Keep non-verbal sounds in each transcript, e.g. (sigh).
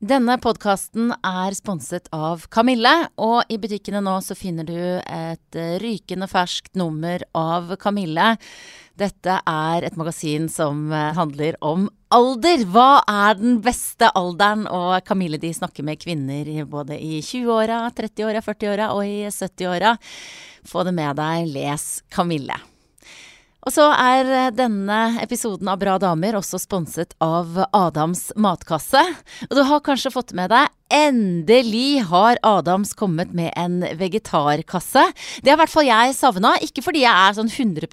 Denne podkasten er sponset av Kamille, og i butikkene nå så finner du et eh, rykende ferskt nummer av Kamille. Dette er et magasin som eh, handler om alder. Hva er den beste alderen? Og Kamille de snakker med kvinner både i 20-åra, 30-åra, 40-åra og i 70-åra. Få det med deg, les Kamille. Og så er eh, denne episoden av Bra damer også sponset av Adams matkasse. Og du har kanskje fått med deg Endelig har Adams kommet med en vegetarkasse. Det har i hvert fall jeg savna. Ikke fordi jeg er sånn 100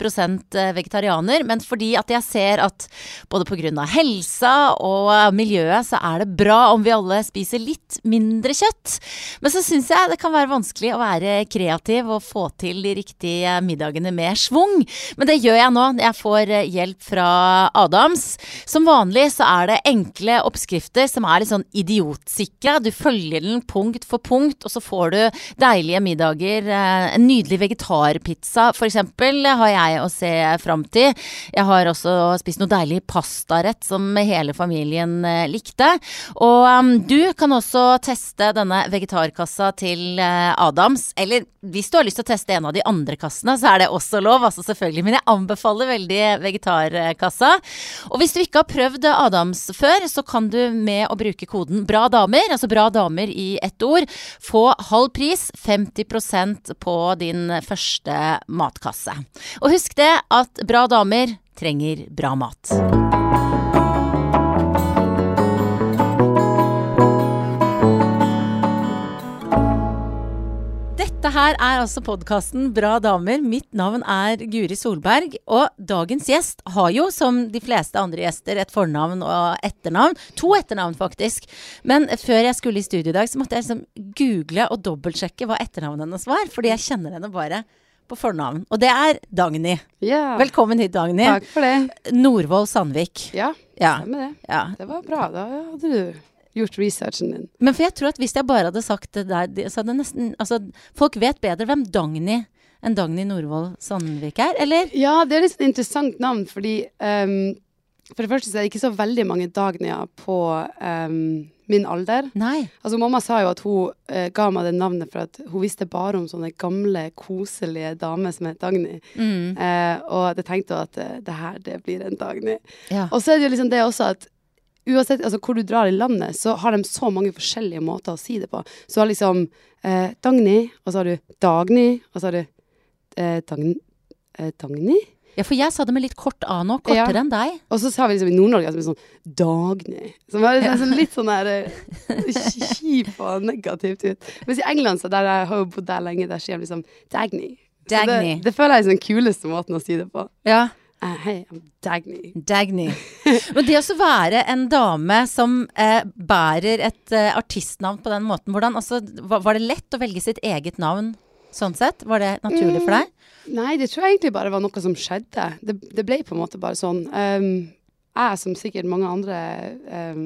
eh, vegetarianer, men fordi at jeg ser at både pga. helsa og miljøet så er det bra om vi alle spiser litt mindre kjøtt. Men så syns jeg det kan være vanskelig å være kreativ og få til de riktige middagene med schwung. Men det gjør jeg nå. Jeg får hjelp fra Adams. Som vanlig så er det enkle oppskrifter som er litt sånn idiotsikre. Du følger den punkt for punkt, og så får du deilige middager. Eh, en nydelig vegetarpizza, eksempel, har jeg å se fram til. Jeg har også spist noe deilig pastarett som hele familien eh, likte. Og um, du kan også teste denne vegetarkassa til uh, Adams. Eller hvis du har lyst til å teste en av de andre kassene, så er det også lov, altså selvfølgelig. Men jeg anbefaler veldig vegetarkassa. Og hvis du ikke har prøvd Adams før, så kan du med å bruke koden BRA damer, altså bra damer i ett ord, få halv pris, 50% på din første matkasse. Og husk det at bra damer trenger bra mat. Dette her er altså podkasten Bra damer. Mitt navn er Guri Solberg. Og dagens gjest har jo, som de fleste andre gjester, et fornavn og etternavn. To etternavn, faktisk. Men før jeg skulle i studio i dag, så måtte jeg liksom google og dobbeltsjekke hva etternavnet hennes var. Fordi jeg kjenner henne bare på fornavn. Og det er Dagny. Ja. Velkommen hit, Dagny. Takk for det. Nordvoll Sandvik. Ja, Ja. stemmer det. ja. Det var bra. Da hadde du gjort researchen din. Men for jeg tror at hvis jeg bare hadde sagt det der, så hadde nesten Altså, folk vet bedre hvem Dagny enn Dagny Norvoll Sandvik er, eller? Ja, det er et interessant navn, fordi um, For det første så er det ikke så veldig mange Dagnyer på um, min alder. Nei. Altså Mamma sa jo at hun eh, ga meg det navnet for at hun visste bare om sånne gamle, koselige damer som het Dagny. Mm. Eh, og jeg tenkte at eh, det her, det blir en Dagny. Ja. Og så er det jo liksom det også at uansett altså, hvor du drar i landet, så har de så mange forskjellige måter å si det på. Så har liksom eh, Dagny, og så har du Dagny, og så har du eh, Dagn, eh, Dagny. ja, for jeg sa det med litt kort A nå, kortere Ja. enn deg. Og så har vi liksom i Nord-Norge er sånn Dagny. Som er liksom litt sånn der eh, (laughs) kjip og negativt ut. Mens i England, så der jeg har jo bodd der lenge, der sier de liksom Dagny. Dagny. Det, det føler jeg er den kuleste måten å si det på. Ja. Eh, Hei, I'm Dagny. Dagny. (laughs) Men det å være en dame som eh, bærer et eh, artistnavn på den måten, hvordan, altså, var, var det lett å velge sitt eget navn sånn sett? Var det naturlig for deg? Nei, det tror jeg egentlig bare var noe som skjedde. Det, det ble på en måte bare sånn. Um, jeg, som sikkert mange andre um,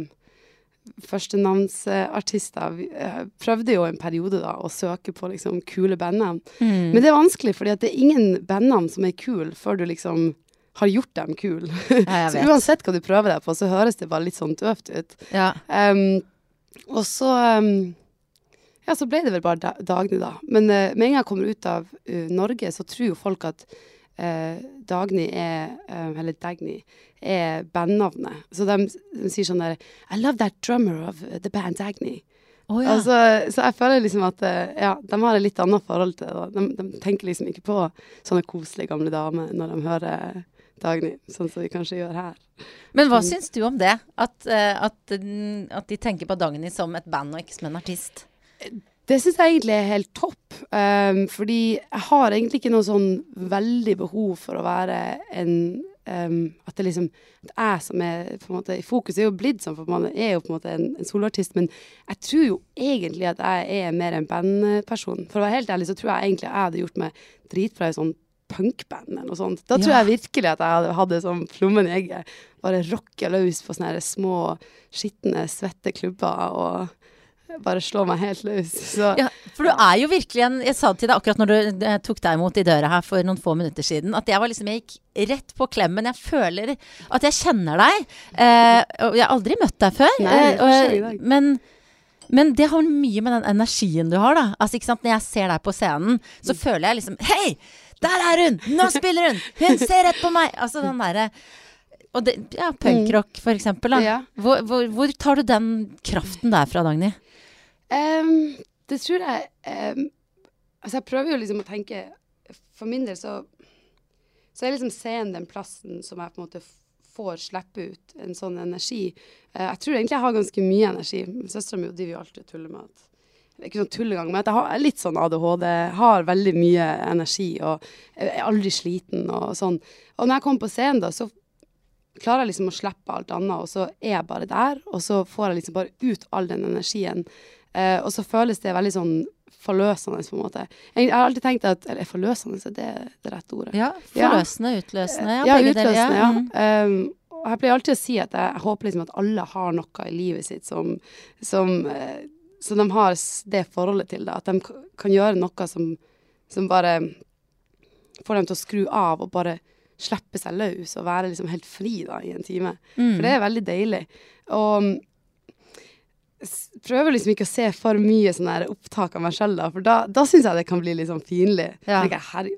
førstenavnsartister, eh, prøvde jo en periode da å søke på liksom kule bandnavn. Mm. Men det er vanskelig, fordi at det er ingen bandnavn som er kul før du liksom har gjort dem kul. Ja, (laughs) så uansett hva du prøver deg på, så høres det bare litt sånn døvt ut. Ja. Um, og så um, Ja, så ble det vel bare da, Dagny, da. Men uh, med en gang jeg kommer ut av uh, Norge, så tror jo folk at uh, Dagny er Eller Dagny er bandnavnet. Så de, de sier sånn der I love that drummer of the band Dagny. Oh, ja. Altså, så jeg føler liksom at ja, de har et litt annet forhold til det. De, de tenker liksom ikke på sånne koselige gamle damer når de hører Dagny, sånn som vi kanskje gjør her. Men hva syns du om det? At, eh, at, mm, at de tenker på Dagny som et band og ikke som en artist? Det syns jeg egentlig er helt topp. Um, fordi jeg har egentlig ikke noe sånn veldig behov for å være en um, At det liksom at jeg som er på en måte i fokus, er jo blitt sånn, for man er jo på en måte en, en soloartist. Men jeg tror jo egentlig at jeg er mer en bandperson. For å være helt ærlig så tror jeg egentlig jeg hadde gjort meg dritbra i sånn punkband eller noe sånt. Da tror Ja. jeg virkelig at jeg hadde, hadde sånn plommen i egget. Bare rocke løs på sånne små, skitne, svette klubber og bare slå meg helt løs. Så Ja, for du er jo virkelig en Jeg sa det til deg akkurat når du eh, tok deg imot i døra her for noen få minutter siden, at jeg var liksom Jeg gikk rett på klemmen. Jeg føler at jeg kjenner deg. Eh, og jeg har aldri møtt deg før. Nei, eh, og, men men det har mye med den energien du har, da. Altså, ikke sant? Når jeg ser deg på scenen, så føler jeg liksom Hei! Der er hun! Nå spiller hun! Hun ser rett på meg! Altså den derre og det, ja, punkrock, for eksempel. Da. Ja. Hvor, hvor, hvor tar du den kraften der fra, Dagny? Um, det tror jeg um, Altså, jeg prøver jo liksom å tenke For min del så Så er liksom scenen den plassen som jeg på en måte får slippe ut en sånn energi. Uh, jeg tror egentlig jeg har ganske mye energi. Søstera mi driver jo alltid og tuller med at ikke sånn tullegang, men at jeg har litt sånn ADHD. Har veldig mye energi og er aldri sliten og sånn. Og når jeg kommer på scenen, da, så klarer jeg liksom å slippe alt annet, og så er jeg bare der. Og så får jeg liksom bare ut all den energien. Eh, og så føles det veldig sånn forløsende, på en måte. Jeg, har alltid tenkt at Eller forløsende, så det er det rette ordet? Ja, forløsende, utløsende. Ja, Ja, utløsende, deler, utløsende, ja. Mm. Um, og jeg pleier alltid å si at jeg, jeg håper liksom at alle har noe i livet sitt som, som, eh, som de har det forholdet til. det, At de kan gjøre noe som, som bare får dem til å skru av og bare slippe seg løs og være liksom helt fri da, i en time. Mm. For det er veldig deilig. Og prøver liksom ikke å se for mye sånne opptak av meg sjøl, da, for da, da syns jeg det kan bli litt sånn pinlig. Ja. Jeg, herre,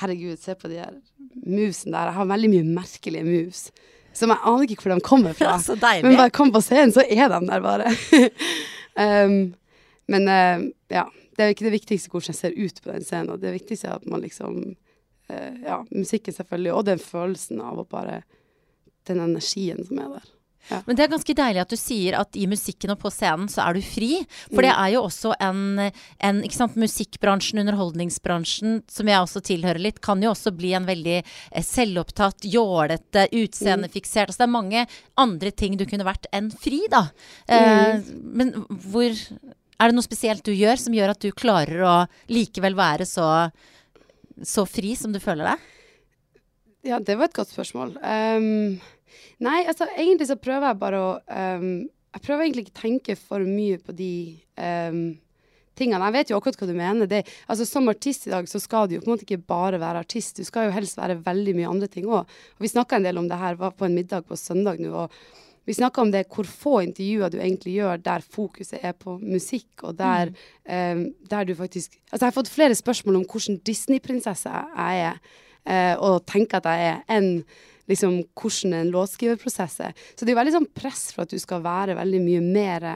herregud, se på de her movesene der. Jeg har veldig mye merkelige moves. Som jeg aner ikke hvor de kommer fra. (laughs) Så. Men bare kom på scenen, så er de der bare. (laughs) um, men uh, ja, det er ikke det viktigste hvordan jeg ser ut på den scenen. Det viktigste er at man liksom uh, Ja, musikken selvfølgelig, og den følelsen av å bare Den energien som er der. Men det er ganske deilig at du sier at i musikken og på scenen så er du fri. For det Mm. er jo også en, en sant, Musikkbransjen, underholdningsbransjen, som jeg også tilhører litt, kan jo også bli en veldig eh, selvopptatt, jålete, utseendefiksert Altså det er mange andre ting du kunne vært enn fri, da. Eh, men hvor Er det noe spesielt du gjør som gjør at du klarer å likevel være så, så fri som du føler deg? Ja, det var et godt spørsmål. Um, nei, altså egentlig så prøver jeg bare å um, Jeg prøver egentlig ikke å tenke for mye på de um, tingene. Jeg vet jo akkurat hva du mener. Det, altså Som artist i dag så skal du jo på en måte ikke bare være artist, du skal jo helst være veldig mye andre ting òg. Vi snakka en del om det her, var på en middag på søndag nå. og vi snakka om det hvor få intervjuer du egentlig gjør der fokuset er på musikk, og der, um, der du faktisk Altså, jeg har fått flere spørsmål om hvilken Disney-prinsesse jeg er, uh, og tenker at jeg er, enn liksom hvordan en låtskriverprosess er. Så det er jo veldig sånn press for at du skal være veldig mye mer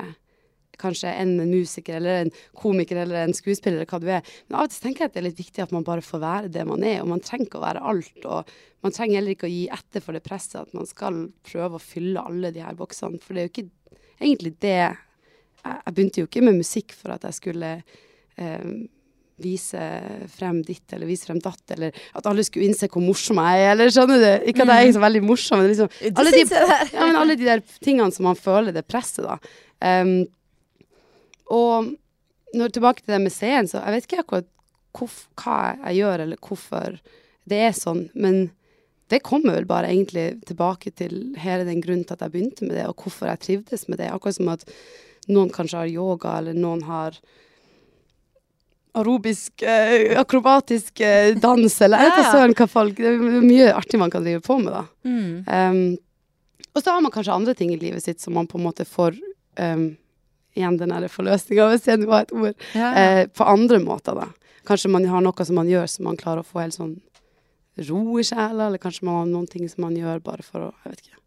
kanskje enn en musiker eller en komiker eller en skuespiller eller hva du er. Men av og til tenker jeg at det er litt viktig at man bare får være det man er, og man trenger ikke å være alt. Og man trenger heller ikke å gi etter for det presset at man skal prøve å fylle alle de her boksene. For det er jo ikke egentlig det jeg begynte jo ikke med musikk for at jeg skulle eh, vise frem ditt eller vise frem datt, eller at alle skulle innse hvor morsom jeg er, eller skjønner du? Ikke at jeg er så veldig morsom, men liksom alle de, ja, men alle de der tingene som man føler det presset, da. Um, og når tilbake til det med scenen, så jeg vet ikke akkurat hvorf, hva jeg gjør, eller hvorfor det er sånn, men det kommer vel bare egentlig tilbake til hele den grunnen til at jeg begynte med det, og hvorfor jeg trivdes med det. Akkurat som at noen kanskje har yoga, eller noen har arobisk, eh, akrobatisk eh, dans, eller jeg vet Ja, søren hva folk Det er mye artig man kan drive på med, da. Mm. Um, og så har man kanskje andre ting i livet sitt som man på en måte får um, Igjen den der forløsninga, hvis det var et ord. Ja. Eh, på andre måter, da. Kanskje man har noe som man gjør som man klarer å få helt sånn ro i sjela, eller kanskje man har noen ting som man gjør bare for å Jeg vet ikke.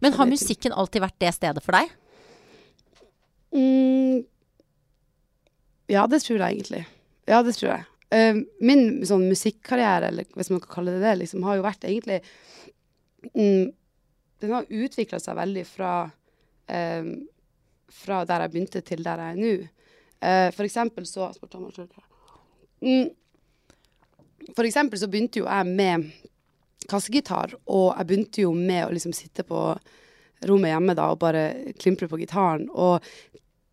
Men har jeg ikke. musikken alltid vært det stedet for deg? Mm, ja, det tror jeg egentlig. Ja, det tror jeg. Uh, min sånn musikkarriere, eller hvis man kan kalle det det, liksom, har jo vært egentlig um, Den har utvikla seg veldig fra um, fra der jeg begynte til der jeg er nå. Uh, for eksempel så mm, For eksempel så begynte jo jeg med kassegitar, og jeg begynte jo med å liksom sitte på rommet hjemme da og bare klimpre på gitaren. Og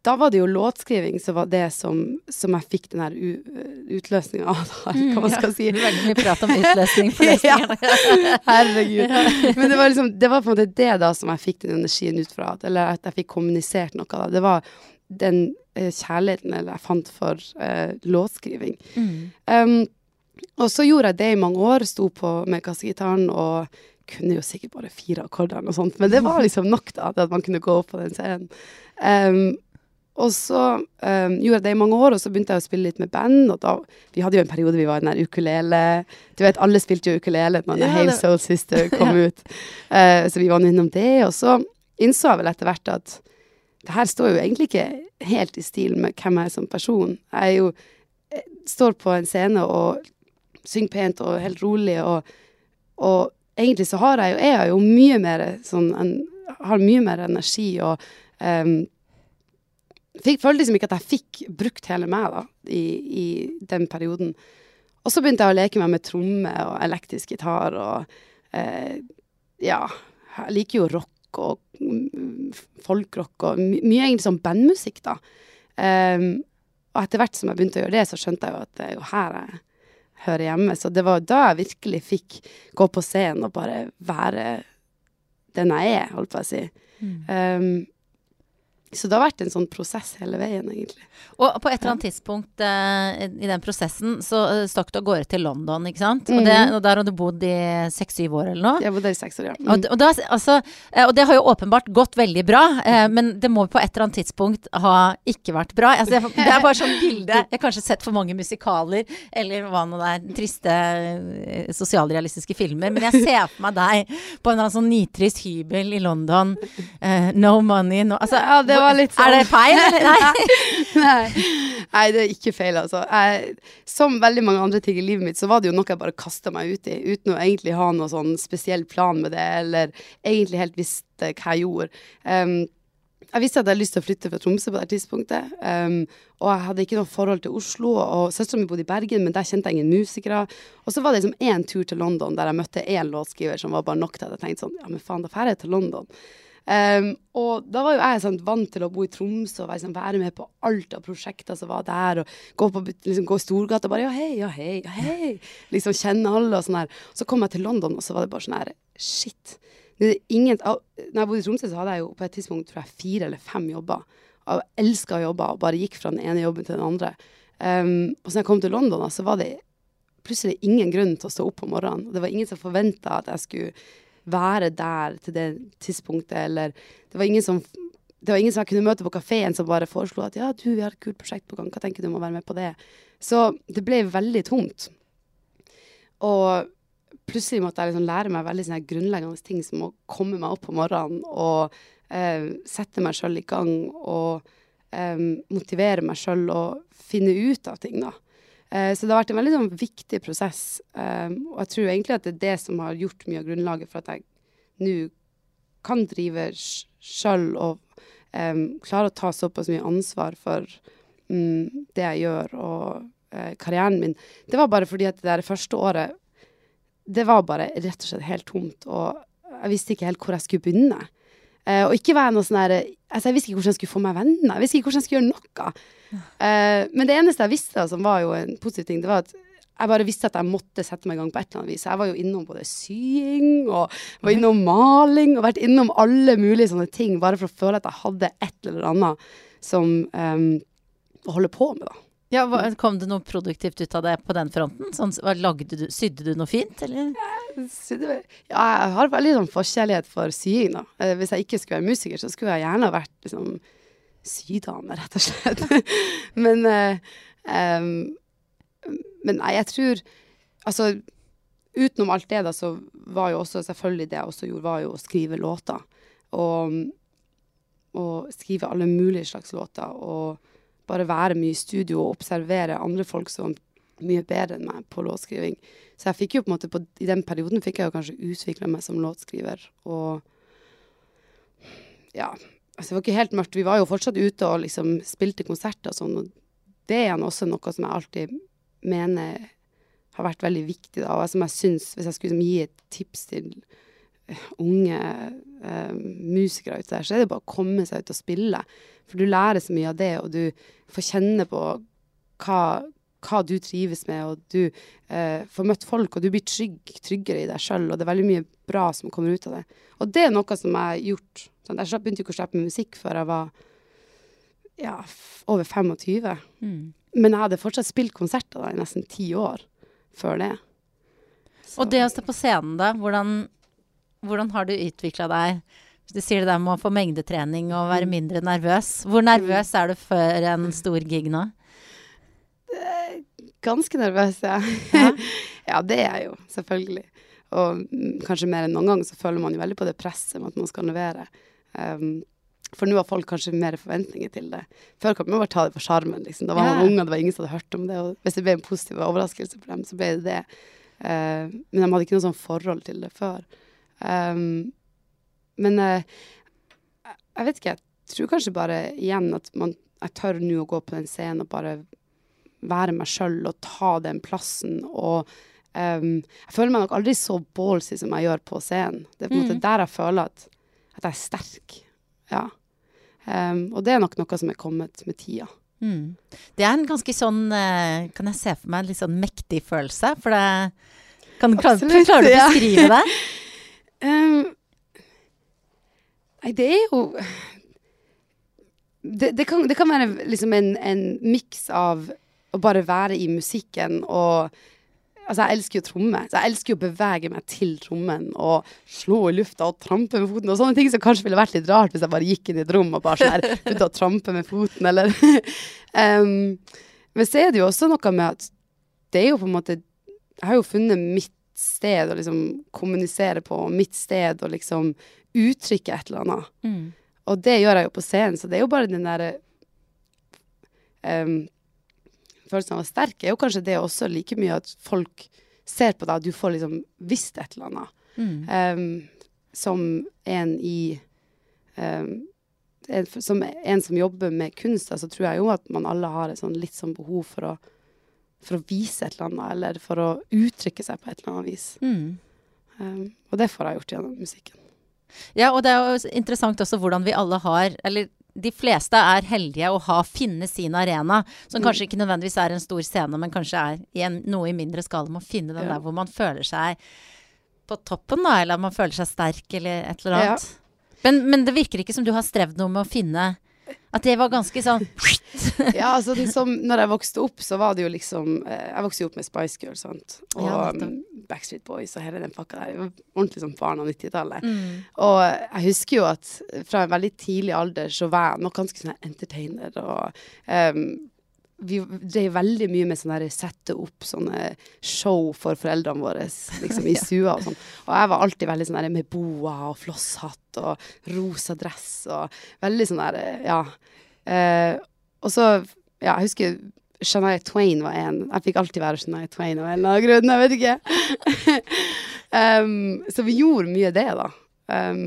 da var det jo låtskriving som var det som, som jeg fikk den her utløsninga av, eller hva man skal si. Veldig mye prat om utløsning på (laughs) Ja. (laughs) Herregud. Men det var liksom Det var på en måte det da som jeg fikk den energien ut fra. Eller at jeg fikk kommunisert noe. av Det var den eh, kjærligheten eller jeg fant for eh, låtskriving. Mm. Um, og så gjorde jeg det i mange år, sto på med kassegitaren og kunne jo sikkert bare fire akkorder og sånt, men det var liksom nok da, til at man kunne gå opp på den scenen. Um, og så um, gjorde jeg det i mange år, og så begynte jeg å spille litt med band. Og da, vi hadde jo en periode vi var i den der ukulele Du vet, alle spilte jo ukulele når Ja, Hale Soul Sister (laughs) kom ut. Uh, så vi var nå innom det. Og så innså jeg vel etter hvert at det her står jo egentlig ikke helt i stil med hvem jeg er som person. Jeg er jo jeg står på en scene og synger pent og helt rolig, og, og egentlig så har jeg jo, er jeg jo mye mer sånn en, Har mye mer energi og um, fikk, Følte liksom ikke at jeg fikk brukt hele meg da, i, i den perioden. Og så begynte jeg å leke meg med tromme og elektrisk gitar og eh, Ja, jeg liker jo rock og mm, folkrock og my mye egentlig sånn bandmusikk, da. Um, og etter hvert som jeg begynte å gjøre det, så skjønte jeg jo at det er jo her jeg hører hjemme. Så det var da jeg virkelig fikk gå på scenen og bare være den jeg er, holdt på å si. Um, så det har vært en sånn prosess hele veien, egentlig. Og på et eller annet tidspunkt eh, i den prosessen så eh, stakk du av gårde til London, ikke sant? Og, det, Mhm. og der har du bodd i seks-syv år eller noe? Jeg bodde der i seks år, ja. Mm. Og, og, da, altså, eh, og det har jo åpenbart gått veldig bra, eh, men det må på et eller annet tidspunkt ha ikke vært bra. Altså, det, det er bare sånn bilde Jeg har kanskje sett for mange musikaler, eller hva nå det er, triste eh, sosialrealistiske filmer, men jeg ser for meg deg på en eller annen sånn nitrist hybel i London. eh, no money, no altså, Ja, det var litt Er det sånn. feil? Nei. (laughs) Nei. Nei, det er ikke feil, altså. Jeg, som veldig mange andre ting i livet mitt, så var det jo noe jeg bare kasta meg ut i, uten å egentlig ha noe sånn spesiell plan med det, eller egentlig helt visste hva jeg gjorde. Um, jeg visste at jeg hadde lyst til å flytte fra Tromsø på det tidspunktet. Um, og jeg hadde ikke noe forhold til Oslo. Og søstera mi bodde i Bergen, men der kjente jeg ingen musikere. Og så var det liksom én tur til London der jeg møtte én låtskriver som var bare nok til at jeg tenkte sånn Ja, men faen, da drar jeg til London. Um, og da var jo jeg sånn, vant til å bo i Tromsø og være, sånn, være med på alt av prosjekter som var der. Og gå, på, liksom, gå i Storgata og bare ja, hei, ja, hei, ja, hei. Liksom kjenne alle og sånn her. Så kom jeg til London, og så var det bare sånn her Shit. Det ingen, av- når jeg bodde i Tromsø, så hadde jeg jo på et tidspunkt tror jeg, fire eller fem jobber. Og elska jobber og bare gikk fra den ene jobben til den andre. Um, og så jeg kom til London, så var det plutselig ingen grunn til å stå opp om morgenen. Det var ingen som forventa at jeg skulle være der til det tidspunktet, eller det var ingen som det var ingen som jeg kunne møte på kafeen som bare foreslo at ja, du, vi har et kult prosjekt på gang, hva tenker du om å være med på det? Så det ble veldig tomt. Og plutselig måtte jeg liksom lære meg veldig sånne grunnleggende ting som å komme meg opp på morgenen og eh, sette meg sjøl i gang og eh, motivere meg sjøl og finne ut av ting, da. Eh, så det har vært en veldig sånn, viktig prosess. eh, og jeg tror egentlig at det er det som har gjort mye av grunnlaget for at jeg nå kan drive sjøl og um, klare å ta såpass mye ansvar for um, det jeg gjør og uh, karrieren min. Det var bare fordi at det der første året det var bare rett og slett helt tomt, og jeg visste ikke helt hvor jeg skulle begynne. Eh, og ikke være noe sånn der altså Jeg visste ikke hvordan jeg skulle få meg venner. Jeg visste ikke hvordan jeg skulle gjøre noe. Uh, men det eneste jeg visste, som var jo en positiv ting, det var at jeg bare visste at jeg måtte sette meg i gang på et eller annet vis. Jeg var jo innom både sying og var innom maling og vært innom alle mulige sånne ting, bare for å føle at jeg hadde et eller annet som um, å holde på med, da. Ja, hva, kom det noe produktivt ut av det på den fronten? Sånn, du, sydde du noe fint, eller? Ja, jeg har veldig sånn forkjærlighet for sying, da. Eh, Hvis jeg ikke skulle være musiker, så skulle jeg gjerne vært liksom sydame, rett og slett. (laughs) men eh, em, Men nei, jeg tror Altså, utenom alt det, da, så var jo også selvfølgelig det jeg også gjorde, var jo å skrive låter. Og, og skrive alle mulige slags låter. Og bare være mye i studio og observere andre folk som mye bedre enn meg på låtskriving. Så jeg fikk jo på en måte på, I den perioden fikk jeg jo kanskje utvikla meg som låtskriver. Og ja, altså det var ikke helt mørkt. Vi var jo fortsatt ute og liksom spilte konserter og sånn. Og det er også noe som jeg alltid mener har vært veldig viktig. Da, og som jeg syns, hvis jeg skulle liksom gi et tips til unge eh, musikere ute der, så er det bare å komme seg ut og spille. For du lærer så mye av det, og du får kjenne på hva, hva du trives med, og du eh, får møtt folk, og du blir trygg, tryggere i deg sjøl, og det er veldig mye bra som kommer ut av det. Og det er noe som jeg har gjort. Sånn, jeg begynte ikke å slippe med musikk før jeg var ja, over 25. Mm. Men jeg hadde fortsatt spilt konserter da, i nesten ti år før det. Så- Og det å stå på scenen, da. Hvordan, hvordan har du utvikla deg? Du sier det der med å få mengdetrening og være mindre nervøs. Hvor nervøs er du før en stor gig nå? Ganske nervøs, ja. Ja. (laughs) ja, det er jeg jo, selvfølgelig. Og mm, kanskje mer enn noen gang så føler man jo veldig på det presset med at man skal levere. Um, for nå har folk kanskje mer forventninger til det. Før kan man bare ta det for sjarmen. Liksom. Da var man Ja. ung, og det var ingen som hadde hørt om det. Og hvis det ble en positiv overraskelse for dem, så ble det det. Uh, men de hadde ikke noe sånn forhold til det før. Um, men jeg- jeg vet ikke, jeg tror kanskje bare igjen at man, jeg tør nå å gå på den scenen og bare være meg sjøl og ta den plassen. Og um, jeg føler meg nok aldri så ballsy som jeg gjør på scenen. Det er på en måte Mhm. der jeg føler at, at jeg er sterk. Ja. Um, og det er nok noe som er kommet med tida. Mm. Det er en ganske sånn eh, Kan jeg se for meg en litt sånn mektig følelse? For det kan, Absolutt, Klarer du å beskrive det? (laughs) Nei, det er jo det, det, kan, det kan være liksom en, en miks av å bare være i musikken og Altså, jeg elsker jo tromme, så jeg elsker jo å bevege meg til trommen og slå i lufta og trampe med foten og sånne ting som kanskje ville vært litt rart hvis jeg bare gikk inn i et rom og bare sånn her (laughs) begynte å trampe med foten, eller (laughs) um, Men så er det jo også noe med at det er jo på en måte Jeg har jo funnet mitt sted å liksom kommunisere på, mitt sted å liksom uttrykke et eller annet. Mm. Og det gjør jeg jo på scenen, så det er jo bare den derre um, Følelsen av å være sterk er jo kanskje det også like mye at folk ser på deg, at du får liksom visst et eller annet. Mm. Um, som en i um, en, Som en som jobber med kunst, så altså, tror jeg jo at man alle har et sånn litt sånn behov for å, for å vise et eller annet, eller for å uttrykke seg på et eller annet vis. Mm. Um, og det får jeg gjort gjennom musikken. Ja, og det er jo interessant også hvordan vi alle har Eller de fleste er heldige å ha finne sin arena, som Mm. kanskje ikke nødvendigvis er en stor scene, men kanskje er i en, noe i mindre skala. Med å finne den Ja. der hvor man føler seg på toppen, da, eller man føler seg sterk, eller et eller Ja. annet. Men, men det virker ikke som du har strevd noe med å finne At det var ganske sånn (laughs) ja, altså liksom, når jeg vokste opp, så var det jo liksom eh, Jeg vokste jo opp med Spice Girls, sant. Og Ja, um, Backstreet Boys og hele den pakka der. Jeg var Ordentlig sånn barn av 90-tallet. mm. Og jeg husker jo at fra en veldig tidlig alder så var jeg nok ganske sånn entertainer. Og um, vi drev veldig mye med sånn her sette opp sånne show for foreldrene våre liksom i (laughs) stua og sånn. Og jeg var alltid veldig sånn med boa og flosshatt og rosa dress og veldig sånn der, ja. Eh, og så, ja, jeg husker Shania Twain var en. Jeg fikk alltid være Shania Twain av en eller annen grunn, jeg vet ikke. (laughs) um, så vi gjorde mye det, da. Um,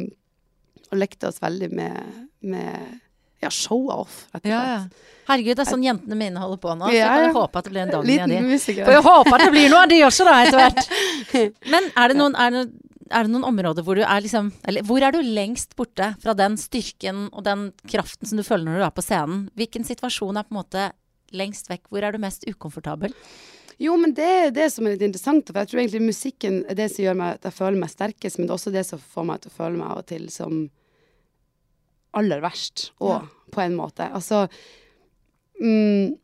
og lekte oss veldig med, med ja, show-off, rett og Ja, slett. ja. Herregud, det er sånn jentene mine holder på nå. Så jeg kan håpe at det blir en Dagny av de. For jeg håper at det blir noe av de også, da, etter hvert. (laughs) Men er det noen, er det, er det noen områder hvor du er liksom Eller hvor er du lengst borte fra den styrken og den kraften som du føler når du er på scenen? Hvilken situasjon er på en måte lengst vekk? Hvor er du mest ukomfortabel? Jo, men det er det som er litt interessant. For jeg tror egentlig musikken er det som gjør meg at jeg føler meg sterkest, men det er også det som får meg til å føle meg av og til som aller verst òg, på en måte. Altså mm,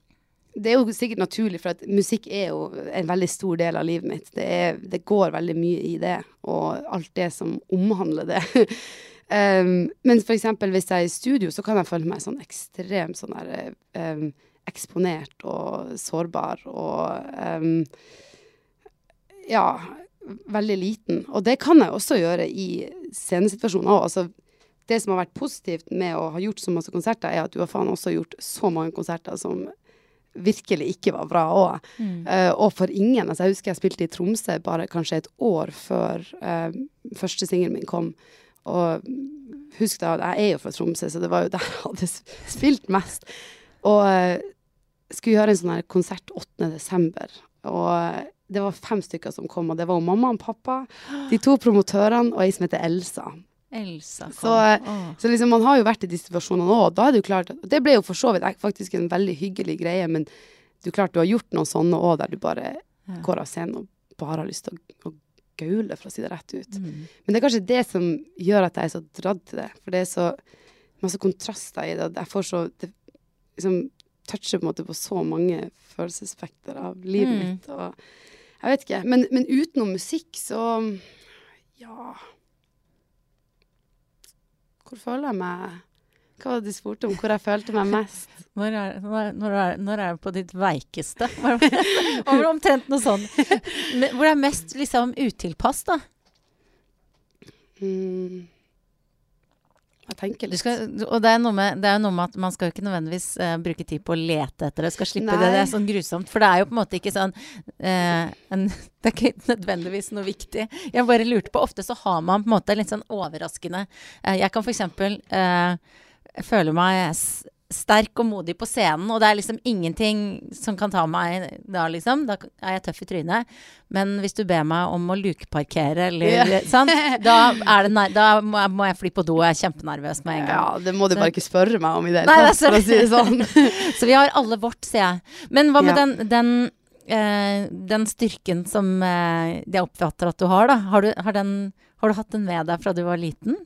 Det er jo sikkert naturlig, for at musikk er jo en veldig stor del av livet mitt. Det, er, det går veldig mye i det, og alt det som omhandler det. (laughs) um, men for eksempel hvis jeg er i studio, så kan jeg føle meg sånn ekstremt sånn der um, eksponert og sårbar og um, Ja, veldig liten. Og det kan jeg også gjøre i scenesituasjoner òg. Altså, det som har vært positivt med å ha gjort så masse konserter, er at du har faen også gjort så mange konserter som virkelig ikke var bra òg. Eh, og for ingen. Altså, jeg husker jeg spilte i Tromsø bare kanskje et år før uh, første singelen min kom. Og husk da, jeg er jo fra Tromsø, så det var jo (laughs) der jeg hadde spilt mest. Og uh, skulle gjøre en sånn her konsert 8. desember. Og det var fem stykker som kom, og det var jo mamma og pappa, de to promotørene og ei som heter Elsa. Elsa kom. Så, eh, Så liksom man har jo vært i de situasjonene òg, da er det jo klart Det ble jo for så vidt faktisk en veldig hyggelig greie, men du klart du har gjort noen sånne òg, der du bare Ja. går av scenen og bare har lyst til å, å gaule, for å si det rett ut. Mm. Men det er kanskje det som gjør at jeg er så dratt til det, for det er så masse kontraster i det. og Jeg får så det, liksom toucher på en måte på så mange følelsesspekter av livet Mm. mitt. Og jeg vet ikke. Men, men utenom musikk, så Ja. Hvor føler jeg meg Hva var det de spurte om? Hvor jeg følte meg mest? (laughs) Når er, når, når er, når er det på ditt veikeste? (laughs) Omtrent noe. (laughs) Men Hvor det er mest liksom utilpass, da. Mm. Jeg tenker litt. skal, og det er, noe med, det er noe med at man skal jo ikke nødvendigvis uh, bruke tid på å lete etter det. Skal slippe det. Det er sånn grusomt. For det er jo på en måte ikke sånn uh, en, (laughs) Det er ikke nødvendigvis noe viktig. Jeg bare lurte på Ofte så har man på en måte litt sånn overraskende uh, Jeg kan for eksempel føle meg sterk og modig på scenen, og det er liksom ingenting som kan ta meg da, liksom. Da er jeg tøff i trynet. Men hvis du ber meg om å lukeparkere eller Ja. (laughs) sånn, da, er da må jeg, fly på do, og jeg er kjempenervøs med en gang. Ja, det må du Så- bare ikke spørre meg om i det hele tatt, for å si det sånn. (laughs) Så vi har alle vårt, sier jeg. Men hva med Ja. den, den, eh, den styrken som eh, jeg oppfatter at du har, da? Har du, har, den, har du hatt den med deg fra du var liten?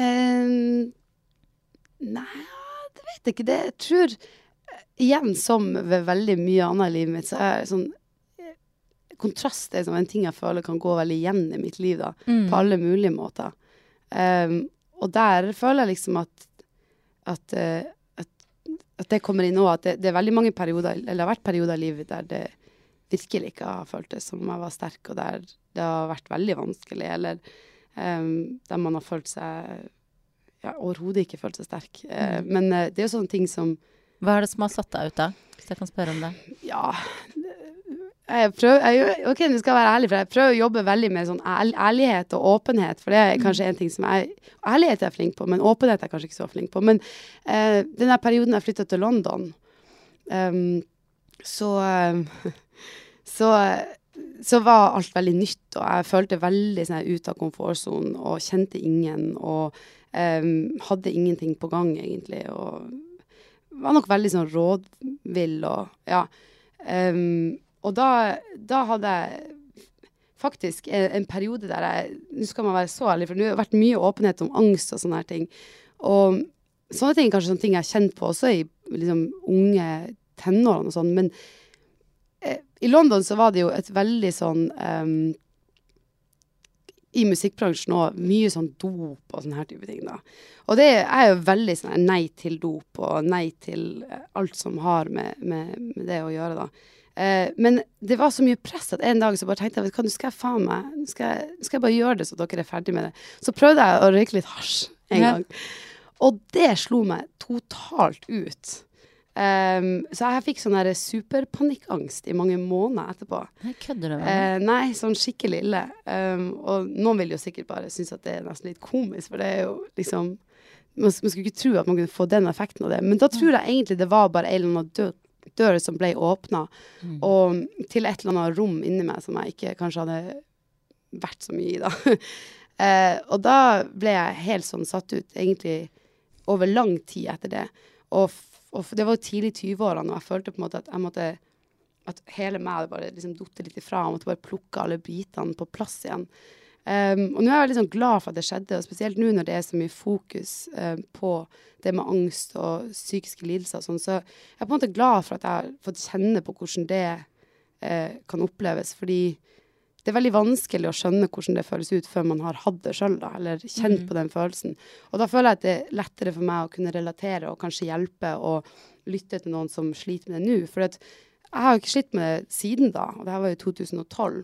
Ehm, nei, det vet jeg ikke. Det jeg tror eh, Igjen, som ved veldig mye annet i livet mitt, så er sånn eh, Kontrast er sånn en ting jeg føler kan gå veldig igjen i mitt liv, da. Mm. På alle mulige måter. Um, og der føler jeg liksom at at, eh, at, at det kommer inn nå. At det, det er veldig mange perioder, eller det har vært perioder i livet der det virkelig ikke har føltes som jeg var sterk, og der det har vært veldig vanskelig, eller um, der man har følt seg ja, overhodet ikke følt seg sterk. Eh, Mm. men eh, det er jo sånne ting som Hva er det som har satt deg ut da? Hvis jeg kan spørre om det. Ja jeg prøver, jeg, ok, nå skal være ærlig, for jeg prøver å jobbe veldig med sånn ærl- ærlighet og åpenhet. For det er kanskje en ting som jeg Ærlighet er jeg flink på, men åpenhet er jeg kanskje ikke så flink på. Men eh, den der perioden jeg flytta til London, um, så eh, så, så var alt veldig nytt, og jeg følte veldig sånn, ut av komfortsonen og kjente ingen. Og ehm, hadde ingenting på gang, egentlig. Og var nok veldig sånn rådvill og ja. Um, og da, da hadde jeg faktisk en, en periode der jeg Nå skal man være så ærlig, for det har vært mye åpenhet om angst og sånne her ting. Og sånne ting er kanskje sånne ting jeg har kjent på også i liksom, unge tenårene og sånn, men eh, i London så var det jo et veldig sånn ehm, i musikkbransjen òg mye sånn dop og sånne her type ting, da. Og det er jo veldig sånn nei til dop og nei til eh, alt som har med, med, med det å gjøre, da. Eh, men det var så mye press at en dag så bare tenkte jeg vet du hva, nå skal jeg faen meg Nå skal skal jeg bare gjøre det så dere er ferdig med det. Så prøvde jeg å røyke litt hasj en Ja. gang. Og det slo meg totalt ut. Ehm, så jeg fikk sånn superpanikkangst i mange måneder etterpå. Kødder du med meg? Uh, nei, sånn skikkelig ille. Um, og noen vil jo sikkert bare synes at det er nesten litt komisk, for det er jo liksom Man, man skulle ikke tro at man kunne få den effekten av det. Men da tror jeg egentlig det var bare en eller annen dør, dør som ble åpna, Mm. og til et eller annet rom inni meg som jeg ikke kanskje hadde vært så mye i, da. Uh, (laughs) og da ble jeg helt sånn satt ut, egentlig over lang tid etter det. Og, og det var tidlig i 20-årene, og jeg følte på en måte at jeg måtte at hele meg hadde bare liksom datt litt ifra. Jeg måtte bare plukke alle bitene på plass igjen. Um, og nå er jeg veldig sånn glad for at det skjedde, og spesielt nå når det er så mye fokus uh, på det med angst og psykiske lidelser og sånn, så jeg er på en måte glad for at jeg har fått kjenne på hvordan det uh, kan oppleves. Fordi det er veldig vanskelig å skjønne hvordan det føles ut før man har hatt det sjøl, eller kjent mm. på den følelsen. Og da føler jeg at det er lettere for meg å kunne relatere og kanskje hjelpe og lytte til noen som sliter med det nå. For at jeg har jo ikke slitt med det siden da, og det her var jo 2012.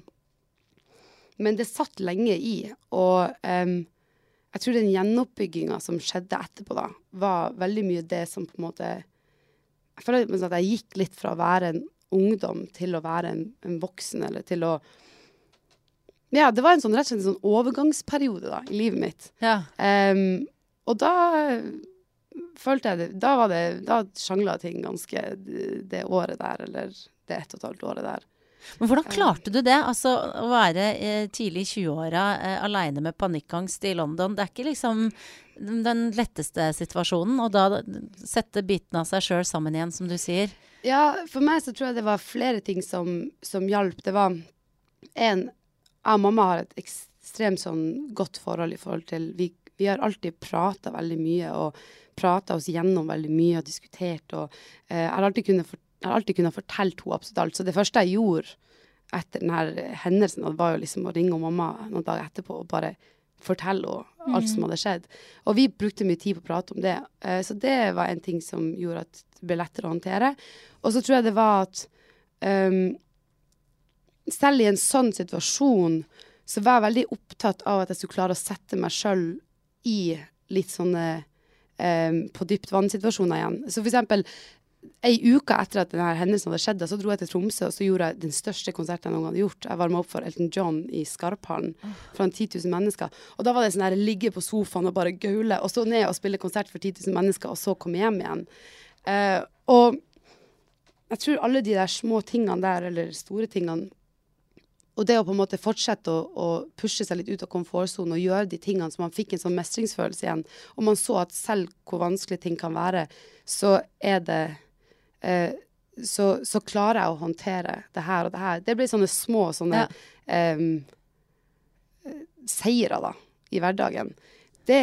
Men det satt lenge i, og um, jeg tror den gjenoppbygginga som skjedde etterpå, da, var veldig mye det som på en måte Jeg føler at jeg gikk litt fra å være en ungdom til å være en, en voksen, eller til å Ja, det var en sånn rett og slett en sånn overgangsperiode da, i livet mitt. Ja. Um, og da følte jeg det Da var det Da sjangla ting ganske det, det året der, eller det ett og et halvt året der. Men hvordan klarte du det? Altså å være eh, tidlig i 20-åra eh, aleine med panikkangst i London. Det er ikke liksom den letteste situasjonen. Og da sette bitene av seg sjøl sammen igjen, som du sier. Ja, for meg så tror jeg det var flere ting som, som hjalp. Det var en Jeg og mamma har et ekstremt sånn godt forhold i forhold til Vi, vi har alltid prata veldig mye og prata oss gjennom veldig mye og diskutert. Og eh, jeg har alltid kunnet, for, alltid kunnet fortelle henne absolutt alt. Så det første jeg gjorde etter denne hendelsen, var jo liksom å ringe mamma noen dager etterpå og bare fortelle henne alt som hadde skjedd. Og vi brukte mye tid på å prate om det. Eh, så det var en ting som gjorde at det ble lettere å håndtere. Og så tror jeg det var at um, selv i en sånn situasjon så var jeg veldig opptatt av at jeg skulle klare å sette meg sjøl i litt sånne um, på dypt vann-situasjoner igjen. Så for eksempel ei uke etter at denne hendelsen hadde skjedd, så dro jeg til Tromsø og så gjorde jeg den største konserten jeg noen gang hadde gjort. Jeg varma opp for Elton John i Skarphallen foran 10 000 mennesker. Og da var det sånn her ligge på sofaen og bare gaule, og så ned og spille konsert for 10 000 mennesker, og så komme hjem igjen. Uh, og jeg tror alle de der små tingene der, eller store tingene, og det å på en måte fortsette å, å pushe seg litt ut av komfortsonen og gjøre de tingene som man fikk en sånn mestringsfølelse igjen, og man så at selv hvor vanskelig ting kan være, så er det eh, så, så, klarer jeg å håndtere det her og det her. Det blir sånne små sånne ja. eh, seire da, i hverdagen. Det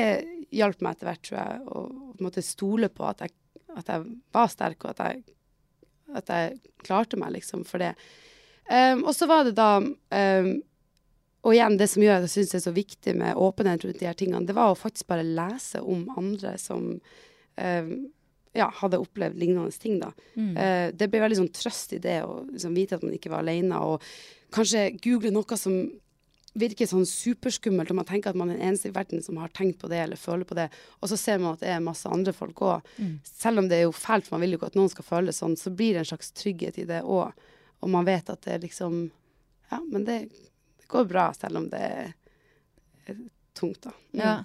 hjalp meg etter hvert, tror jeg, å en stole på at jeg, at jeg var sterk, og at jeg, at jeg klarte meg, liksom, for det. Um, og så var det da um, Og igjen, det som gjør at jeg syns det er så viktig med åpenhet rundt de her tingene, det var å faktisk bare lese om andre som um, ja, hadde opplevd lignende ting, da. Mm. Uh, det ble veldig sånn trøst i det å liksom, vite at man ikke var alene, og kanskje google noe som virker sånn superskummelt, og man tenker at man er den eneste i verden som har tenkt på det eller føler på det, og så ser man at det er masse andre folk òg. Mm. Selv om det er jo fælt, man vil jo ikke at noen skal føle sånn, så blir det en slags trygghet i det òg. Og man vet at det liksom Ja, men det, det går bra, selv om det er tungt, da. Mm. Ja.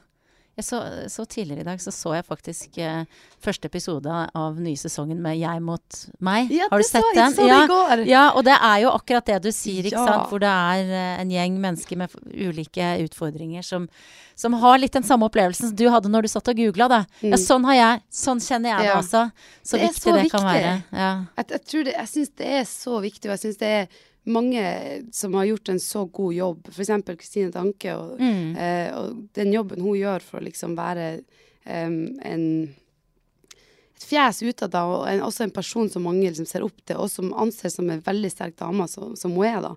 Så, så, Tidligere i dag så, så jeg faktisk eh, første episode av nye sesongen med 'Jeg mot meg'. Ja, Har du sett så, den? Ja, ja, og det er jo akkurat det du sier, ikke ja. sant? Hvor det er eh, en gjeng mennesker med ulike utfordringer som, som, har litt den samme opplevelsen som du hadde når du satt og googla. Mm. Ja, sånn har jeg. Sånn kjenner jeg det også. Så det viktig det viktig. kan være. Jeg, jeg, tror det, jeg syns det er så viktig, og jeg syns det er mange som har gjort en så god jobb, f.eks. Kristine Danke, og, mm. eh, og, den jobben hun gjør for å liksom være um, en et fjes utad, og en, også en person som mange liksom ser opp til, og som anses som en veldig sterk dame, som, som hun er. da.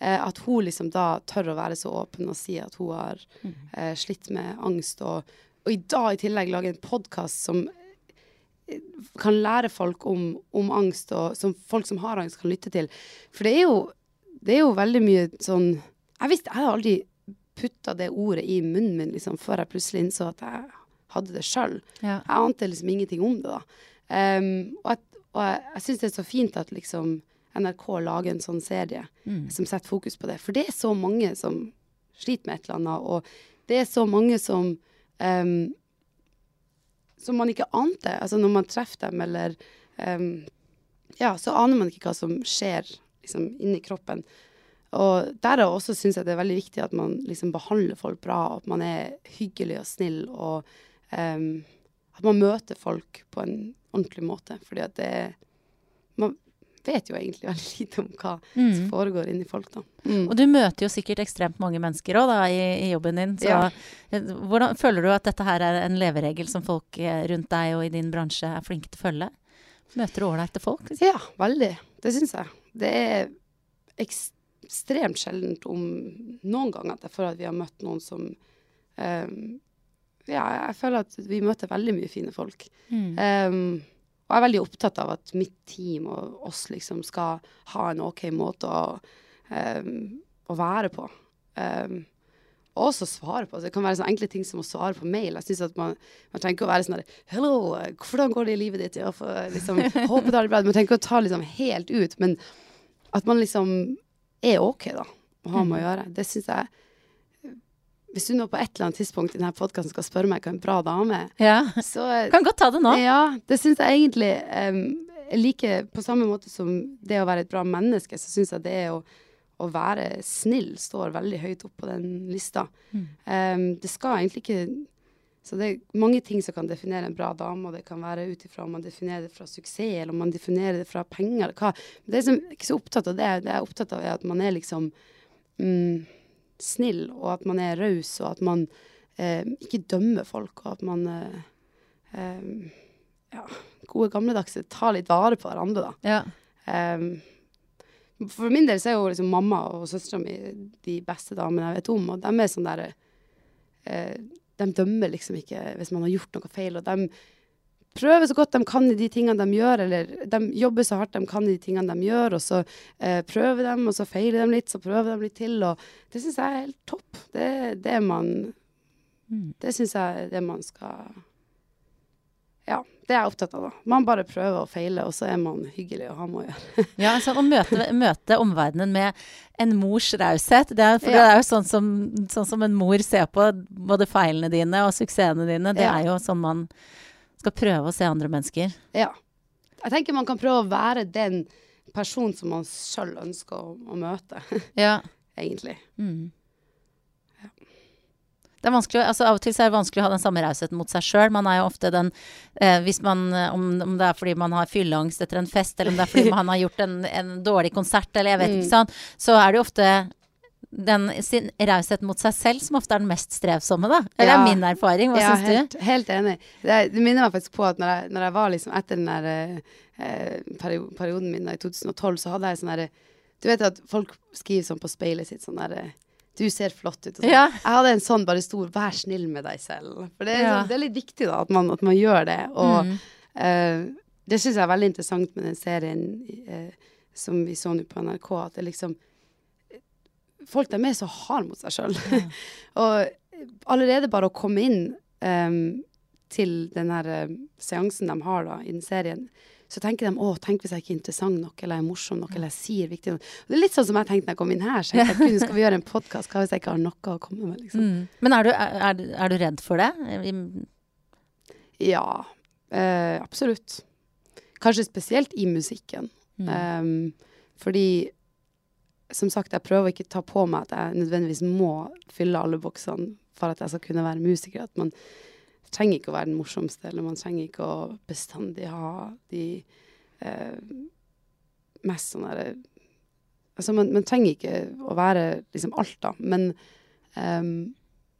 Eh, at hun liksom da tør å være så åpen og si at hun har mm. eh, slitt med angst, og, og i dag i tillegg lage en podkast som kan lære folk om, om, angst, og som folk som har angst, kan lytte til. For det er jo, det er jo veldig mye sånn Jeg visste, jeg hadde aldri putta det ordet i munnen min liksom, før jeg plutselig innså at jeg hadde det sjøl. Ja. Jeg ante liksom ingenting om det, da. Um, og, jeg, og jeg, jeg syns det er så fint at liksom NRK lager en sånn serie mm. som setter fokus på det. For det er så mange som sliter med et eller annet, og det er så mange som um, som man ikke ante. Altså når man treffer dem, eller um, Ja, så aner man ikke hva som skjer liksom, inni kroppen. Og derav også syns jeg det er veldig viktig at man liksom behandler folk bra, at man er hyggelig og snill, og um, at man møter folk på en ordentlig måte. Fordi at det man, vet jo egentlig veldig lite om hva mm. som foregår inni folk, da. Mm. Og du møter jo sikkert ekstremt mange mennesker òg, i, i, jobben din. Så ja. Hvordan føler du at dette her er en leveregel som folk eh, rundt deg og i din bransje er flinke til å følge? Møter du ålreite folk? Ja, veldig. Det syns jeg. Det er ekstremt sjeldent om noen ganger at jeg føler at vi har møtt noen som um, Ja, jeg føler at vi møter veldig mye fine folk. Mm. Um, og jeg er veldig opptatt av at mitt team og oss liksom skal ha en OK måte å, um, å være på. Um, og også svare på. det kan være sånne enkle ting som å svare på mail. Jeg synes at Man, man trenger ikke å være sånn der 'Hello, hvordan går det i livet ditt?' Ja, for, liksom, (laughs) håper det er bra. Man trenger ikke å ta liksom helt ut, men at man liksom er OK, da, å ha med å mm. gjøre. Det syns jeg hvis du nå på et eller annet tidspunkt i denne podkasten skal spørre meg hva en bra dame ja. så (laughs) Kan godt ta det nå. Ja, det syns jeg egentlig um, like På samme måte som det å være et bra menneske, så syns jeg det er å, å være snill står veldig høyt opp på den lista. Mm. Um, det skal egentlig ikke så det er mange ting som kan definere en bra dame, og det kan være ut ifra om man definerer det fra suksess, eller om man definerer det fra penger, eller hva. Men det er som, ikke så opptatt av det. Det jeg er opptatt av, er at man er liksom mm, snill, og at man er raus, og at man eh, ikke dømmer folk, og at man eh, eh, ja, gode gamledagse tar litt vare på hverandre, da. Ja. Um, for min del så er jo liksom mamma og søstera mi de beste damene jeg vet om, og de er sånn derre eh, De dømmer liksom ikke hvis man har gjort noe feil, og de prøver så godt de kan i de tingene de gjør, eller de jobber så hardt de kan i de tingene de gjør, og så eh, prøver de, og så feiler de litt, så prøver de litt til, og det syns jeg er helt topp. Det det man Mm. Det syns jeg er det man skal Ja, det er jeg opptatt av, da. Man bare prøver å feile, og så er man hyggelig å ha med å gjøre. (laughs) Ja, altså å møte, møte omverdenen med en mors raushet. Det er, for Ja. det er jo sånn som, sånn som en mor ser på både feilene dine og suksessene dine. Det Ja. er jo sånn man skal prøve å se andre mennesker. Ja. Jeg tenker man kan prøve å være den personen som man sjøl ønsker å, å møte, (laughs) Ja. egentlig. Mm. Det er vanskelig, altså Av og til så er det vanskelig å ha den samme rausheten mot seg sjøl. Man er jo ofte den eh, Hvis man eh, om, om det er fordi man har fylleangst etter en fest, eller om det er fordi (laughs) man har gjort en, en dårlig konsert, eller jeg vet Mm. ikke sånn, så er det jo ofte den sin raushet mot seg selv som ofte er den mest strevsomme, da. Eller Ja. er min erfaring. Hva ja, syns du? helt, helt enig. Det, det minner meg faktisk på at når jeg, når jeg var liksom etter den der eh, perioden min da, i 2012, så hadde jeg sånn derre Du vet at folk skriver sånn på speilet sitt sånn derre Du ser flott ut. Sånn. Ja. Jeg hadde en sånn bare stor 'vær snill med deg selv'. For det er, Ja. sånn, det er litt viktig da, at man, at man gjør det. Og Mm. eh, det syns jeg er veldig interessant med den serien eh, som vi så nå på NRK, at det liksom Folk de er så harde mot seg sjøl. (laughs) og allerede bare å komme inn um, til den her eh, seansen de har da, i den serien, så tenker de å, tenk hvis jeg ikke er interessant nok, eller jeg er morsom nok, eller jeg sier viktig nok. Og det er litt sånn som jeg tenkte når jeg kom inn her. Så jeg tenkte, «Gud, skal vi gjøre en podkast, hva hvis jeg ikke har noe å komme med, liksom. Mm. Men er du, er, er- du redd for det? Ja, eh, absolutt. Kanskje spesielt i musikken. Mm. Um, fordi som sagt, jeg prøver ikke ta på meg at jeg nødvendigvis må fylle alle boksene for at jeg skal kunne være musiker. At man trenger ikke å være den morsomste, eller man trenger ikke å bestandig ha de eh, mest sånn derre Altså, man, man trenger ikke å være liksom alt, da. Men, um,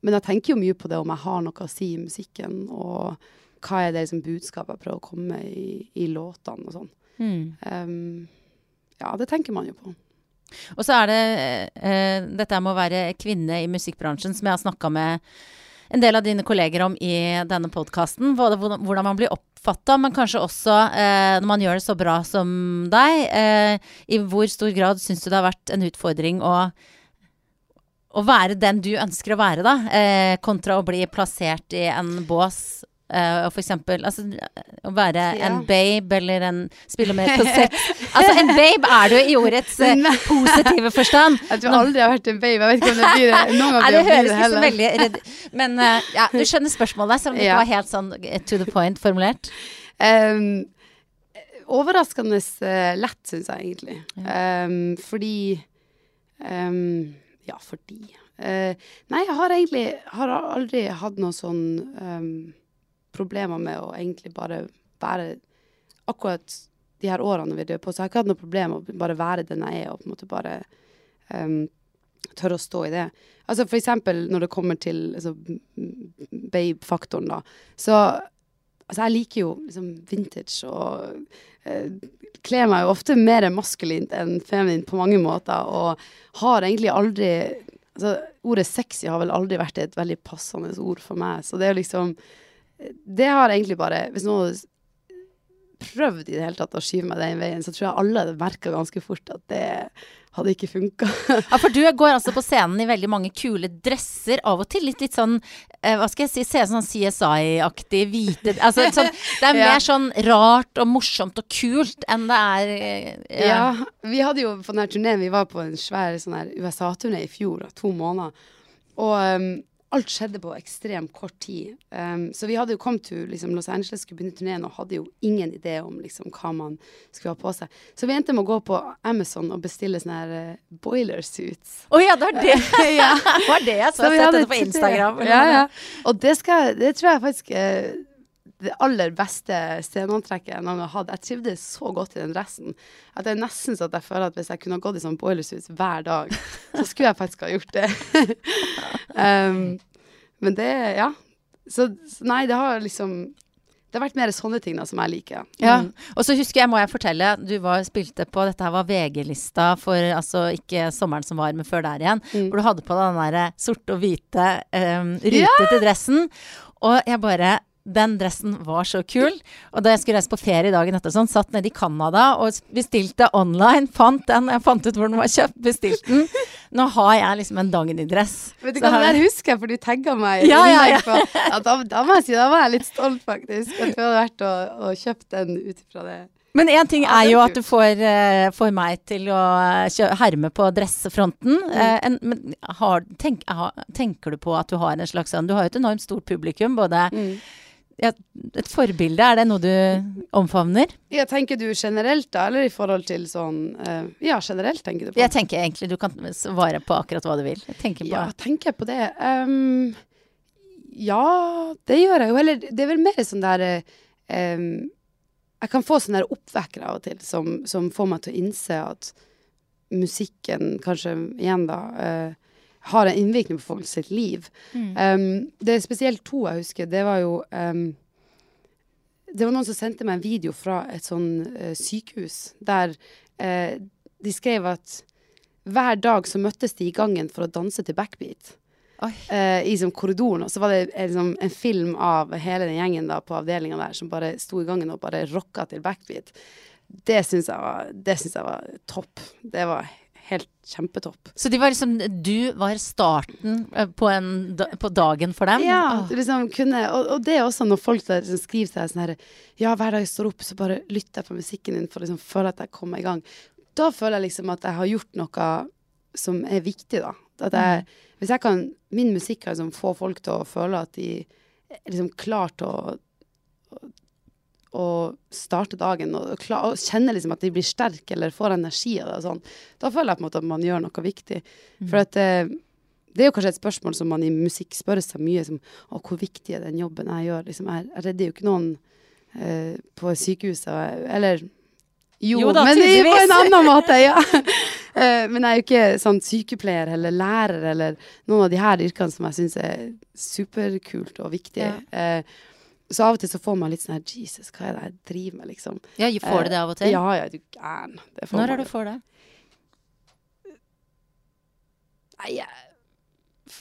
men jeg tenker jo mye på det om jeg har noe å si i musikken, og hva er det liksom budskapet jeg prøver å komme med i, i låtene og sånn. Mm. Um, ja, det tenker man jo på. Og så er det eh, dette med å være kvinne i musikkbransjen, som jeg har snakka med en del av dine kolleger om i denne podkasten. Hvordan man blir oppfatta, men kanskje også eh, når man gjør det så bra som deg. Eh, I hvor stor grad syns du det har vært en utfordring å å være den du ønsker å være, da, eh, kontra å bli plassert i en bås. Og for eksempel altså, å være en babe eller en spille med på (laughs) sex. Altså, en babe er du i ordets uh, positive forstand. (laughs) Jeg tror aldri jeg har vært en babe. Jeg vet ikke om det blir det. (laughs) Noen ganger det høres det ikke så veldig redd Men uh, ja, du skjønner spørsmålet, selv om det ikke Ja. var helt sånn to the point formulert. Um, overraskende lett, syns jeg egentlig. Um, fordi um, Ja, fordi Nei, jeg har egentlig har aldri hatt noe sånn problemer med å egentlig bare være akkurat de her årene vi døde på, så jeg har ikke hatt noe problem med å bare være den jeg er, og på en måte bare um, tørre å stå i det. Altså for eksempel når det kommer til altså, babe-faktoren, da. Så altså, jeg liker jo liksom vintage og uh, kler meg jo ofte mer maskulint enn feminint på mange måter, og har egentlig aldri Altså, ordet sexy har vel aldri vært et veldig passende ord for meg, så det er jo liksom Det har egentlig bare Hvis noen hadde prøvd i det hele tatt å skyve meg den veien, så tror jeg alle hadde merka ganske fort at det hadde ikke funka. Ja, for du går altså på scenen i veldig mange kule dresser, av og til litt, litt sånn eh, Hva skal jeg si, Se sånn CSI-aktig hvite altså, sånn, Det er (laughs) Ja. mer sånn rart og morsomt og kult enn det er ja. Ja, vi hadde jo på denne turneen, vi var på en svær sånn her USA-turné i fjor, to måneder. Og um, alt skjedde på ekstremt kort tid. Um, så vi hadde jo kommet til liksom, Los Angeles, skulle begynne turneen, og hadde jo ingen idé om liksom, hva man skulle ha på seg. Så vi endte med å gå på Amazon og bestille sånne her uh, boiler suits. Å ja, det var det! (laughs) ja. Var det jeg så. Så Jeg sette sett det på Instagram. Ja, ja. Og det, skal, det tror jeg faktisk er det aller beste sceneantrekket jeg gang har hatt. Jeg trivdes så godt i den dressen at det er nesten så at jeg føler at hvis jeg kunne gått i sånn boilersuits hver dag, så skulle jeg faktisk ha gjort det. (laughs) um, Men det, ja. Så nei, det har liksom Det har vært mer sånne ting da som jeg liker. Ja. Mm. Og så husker jeg, må jeg fortelle, du var, spilte på Dette her var VG-lista for altså ikke sommeren som var, men før der igjen. Mm. Hvor du hadde på deg den derre sorte og hvite um, rutete dressen. Og jeg bare den dressen var så kul. Og da jeg skulle reise på ferie dagen etter, sånn, satt nede i Canada og bestilte online. Fant den. Jeg fant ut hvor den var kjøpt, bestilte den. Nå har jeg liksom en Dagny-dress. Vet du kan det der husker jeg, for du tagga meg. Ja, Ja, ja, på- ja, da, da må jeg si, da var jeg litt stolt, faktisk. At du hadde vært og, og kjøpt den ut ifra det. Men én ting er jo at du får, eh, får meg til å eh, herme på dressefronten. Mm. Eh, en, men har, tenk, tenker du på at du har en slags sånn Du har jo et enormt stort publikum. Både Mm. Ja, Et forbilde, er det noe du omfavner? Ja, tenker du generelt da, eller i forhold til sånn uh, Ja, generelt tenker du på. Jeg tenker egentlig du kan svare på akkurat hva du vil. Jeg tenker på Ja, tenker jeg på det? Um, ja, det gjør jeg jo. Eller det er vel mer sånn der ehm, Jeg kan få sånne der oppvekkere av og til som, som får meg til å innse at musikken kanskje igjen da eh, har en innvirkning på folk sitt liv. Mm. Um, det er spesielt to jeg husker. Det var jo um, Det var noen som sendte meg en video fra et sånn uh, sykehus der uh, de skrev at hver dag så møttes de i gangen for å danse til backbeat. Eh, I som korridoren. Og så var det liksom, en film av hele den gjengen da på avdelinga der som bare sto i gangen og bare rocka til backbeat. Det syns jeg, var- det syns jeg var topp. Det var helt kjempetopp. Så de var liksom Du var starten eh, på, en, på dagen for dem? Ja, liksom kunne, og, og det er også når folk der liksom, skriver deg sånn her Ja, hver dag jeg står opp, så bare lytter jeg på musikken din for å liksom føle at jeg kommer i gang. Da føler jeg liksom at jeg har gjort noe som er viktig, da. At jeg, hvis jeg kan Min musikk kan liksom få folk til å føle at de er liksom klar til å å starte dagen og, og, kjenne liksom at de blir sterke eller får energi av det. og sånn, Da føler jeg på en måte at man gjør noe viktig. For at eh, det er jo kanskje et spørsmål som man i musikk spør seg mye som å, hvor viktig er den jobben jeg gjør? Liksom, jeg, jeg redder jo ikke noen eh, på sykehuset, eller jo, Jo da, men på en annen (laughs) måte, ja. (laughs) Eh, men jeg er jo ikke sånn sykepleier eller lærer eller noen av de her yrkene som jeg syns er superkult og viktig. Ja. Eh, så av og til så får man litt sånn her Jesus, hva er det jeg driver med, liksom? Ja, får du det av og til? Ja, ja, du gæren. Når er du for det? Nei, jeg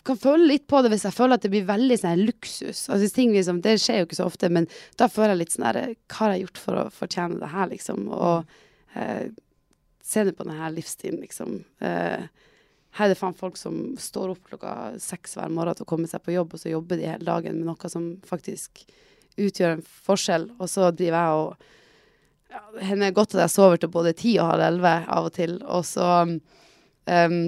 kan føle litt på det hvis jeg føler at det blir veldig sånn luksus. Altså, ting liksom, det skjer jo ikke så ofte, men da føler jeg litt sånn her Hva har jeg gjort for å fortjene det her, liksom? Og eh, se det på denne livsstilen, liksom. Eh, her er det faen folk som står opp klokka seks hver morgen til å komme seg på jobb, og så jobber de hele dagen med noe som faktisk utgjør en forskjell. Og så driver jeg og ja, hender godt at jeg sover til både ti og halv elleve av og til. Og så um,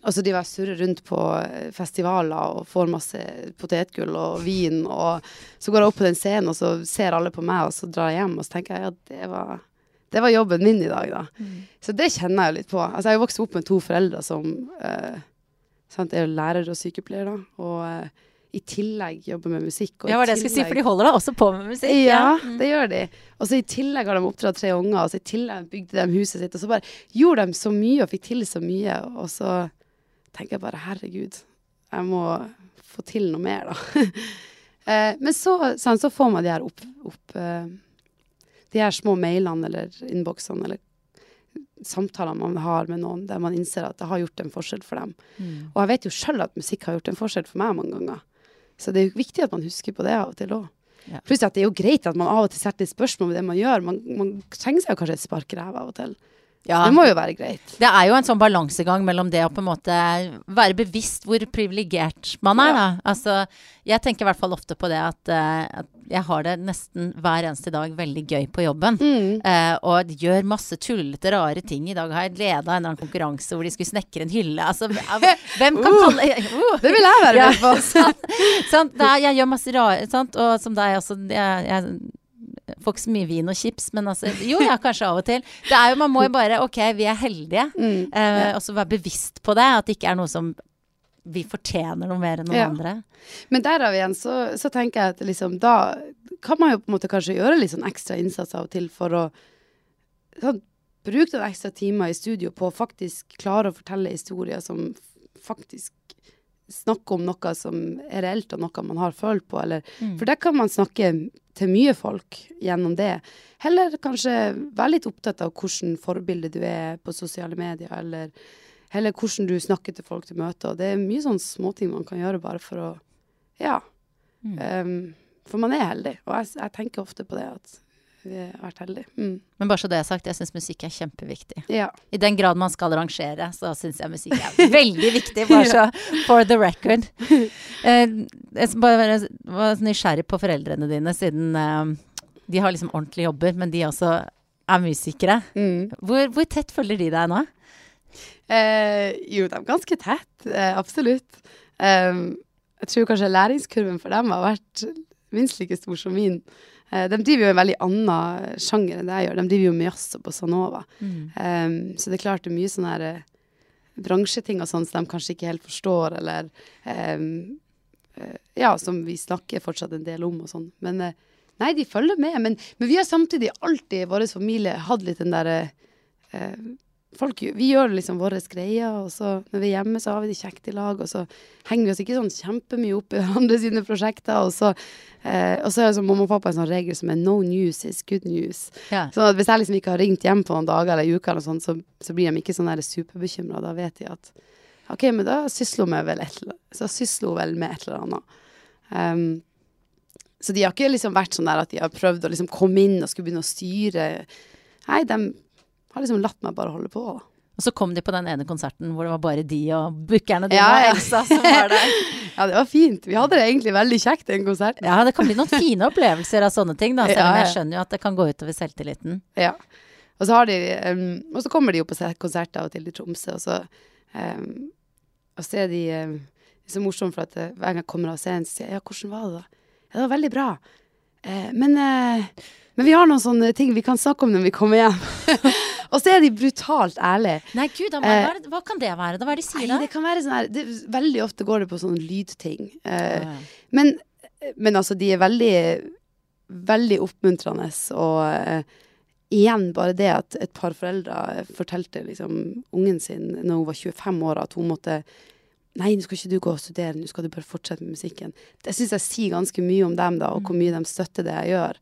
og så driver jeg og surrer rundt på eh, festivaler og får masse potetgull og vin. Og så går jeg opp på den scenen, og så ser alle på meg, og så drar jeg hjem. Og så tenker jeg ja, det var, det var jobben min i dag, da. Mm. Så det kjenner jeg jo litt på. Altså, jeg har jo vokst opp med to foreldre som eh, sant, er jo lærer og sykepleier, da. Og eh, i tillegg jobber med musikk. Ja, var det jeg skulle si, for de holder da også på med musikk. ja, Mm. det gjør de. Og så i tillegg har de oppdratt tre unger, og så i tillegg bygde de huset sitt. Og så bare gjorde de så mye og fikk til så mye. Og så tenker jeg bare herregud, jeg må få til noe mer, da. (laughs) eh, men så, sånn, så får man de her opp, opp eh, De her små mailene eller innboksene eller samtaler man har med noen der man innser at det har gjort en forskjell for dem. Mm. Og jeg vet jo sjøl at musikk har gjort en forskjell for meg mange ganger. Så det er jo viktig at man husker på det av og til òg. Ja. Pluss at det er jo greit at man av og til setter litt spørsmål ved det man gjør. Man, man trenger seg jo kanskje et spark i ræva av og til. Ja. Det må jo være greit. Det er jo en sånn balansegang mellom det å på en måte være bevisst hvor privilegert man er, Ja. da. Altså, jeg tenker i hvert fall ofte på det at, uh, at jeg har det nesten hver eneste dag veldig gøy på jobben. Mm. Uh, og gjør masse tullete, rare ting. I dag har jeg leda en eller annen konkurranse hvor de skulle snekre en hylle. Altså, hvem kan (laughs) Uh. kalle (laughs) uh. Det vil jeg være med på. sant. (laughs) sant? Det er, jeg gjør masse rare sant? Og som deg også, jeg, jeg får ikke så mye vin og chips, men altså Jo, ja, kanskje av og til. Det er jo, Man må jo bare Ok, vi er heldige. Mm. Eh, og så være bevisst på det. At det ikke er noe som vi fortjener noe mer enn noen Ja. andre. Men derav igjen så, så tenker jeg at liksom da kan man jo på en måte kanskje gjøre litt sånn ekstra innsats av og til for å sånn, bruke noen ekstra timer i studio på å faktisk klare å fortelle historier som faktisk snakke om noe som er reelt, og noe man har følt på. Eller, Mm. For der kan man snakke til mye folk gjennom det. Heller kanskje være litt opptatt av hvordan forbilde du er på sosiale medier, eller heller hvordan du snakker til folk til møter. Og det er mye sånne småting man kan gjøre bare for å Ja. Mm. Um, for man er heldig, og jeg, jeg tenker ofte på det at vi har vært heldige. Mm. Men bare så det er sagt, jeg syns musikk er kjempeviktig. Ja. I den grad man skal rangere, så syns jeg musikk er veldig viktig. Bare (laughs) så for the record. Eh, jeg bare var nysgjerrig på foreldrene dine, siden eh, de har liksom ordentlige jobber, men de også er musikere. Mm. Hvor, hvor tett følger de deg nå? Eh, jo, de er ganske tett. Absolutt. Jeg tror kanskje læringskurven for dem har vært minst like stor som min. Eh, de driver jo en veldig annen sjanger enn det jeg gjør. De driver jo med jazz og bossa nova. Um, så det er klart det er mye sånne her, eh, bransjeting og sånn som de kanskje ikke helt forstår, eller um, Ja, som vi snakker fortsatt en del om og sånn. Men nei, de følger med. Men, men vi har samtidig alltid i vår familie hatt litt den derre eh, folk, vi gjør liksom våre greier, og så når vi er hjemme, så har vi det kjekt i lag, og så henger vi oss ikke sånn kjempemye opp i (laughs) andre sine prosjekter, og så, eh, og så er sånn mamma og pappa en sånn regel som er no news is good news. Ja. Så hvis jeg liksom ikke har ringt hjem på noen dager eller uker, eller sånn, så, så blir de ikke sånn superbekymra. Da vet de at OK, men da sysler hun vel vel med et eller annet. Um, så de har ikke liksom vært sånn der at de har prøvd å liksom komme inn og skulle begynne å styre. Nei, de har liksom latt meg bare holde på. da. Og så kom de på den ene konserten hvor det var bare de og bookerne dine Ja, og. Elsa som var der. (laughs) Ja, det var fint. Vi hadde det egentlig veldig kjekt, den konserten. Ja, det kan bli noen fine opplevelser av sånne ting, da. Selv om Ja, jeg skjønner jo at det kan gå utover selvtilliten. Ja. Og så, har de, um, og så kommer de jo på konsert av og til i Tromsø, og så, um, og så er de um, det er så morsomt, for at uh, hver gang jeg kommer av scenen, så sier jeg ja, hvordan var det da? Ja, det var veldig bra. Uh, men, uh, men vi har noen sånne ting vi kan snakke om når vi kommer hjem. (laughs) og så er de brutalt ærlige. Nei, gud, da, hva, er det- hva kan det være? da? Hva er det de sier Nei, da? det kan være sånn her det, Veldig ofte går det på sånne lydting. Eh, Ja. Men, men altså, de er veldig, veldig oppmuntrende, og eh, igjen bare det at et par foreldre fortalte liksom ungen sin når hun var 25 år, at hun måtte Nei, nå skal ikke du gå og studere, nå skal du bare fortsette med musikken. Det syns jeg sier ganske mye om dem, da, og hvor mye de støtter det jeg gjør.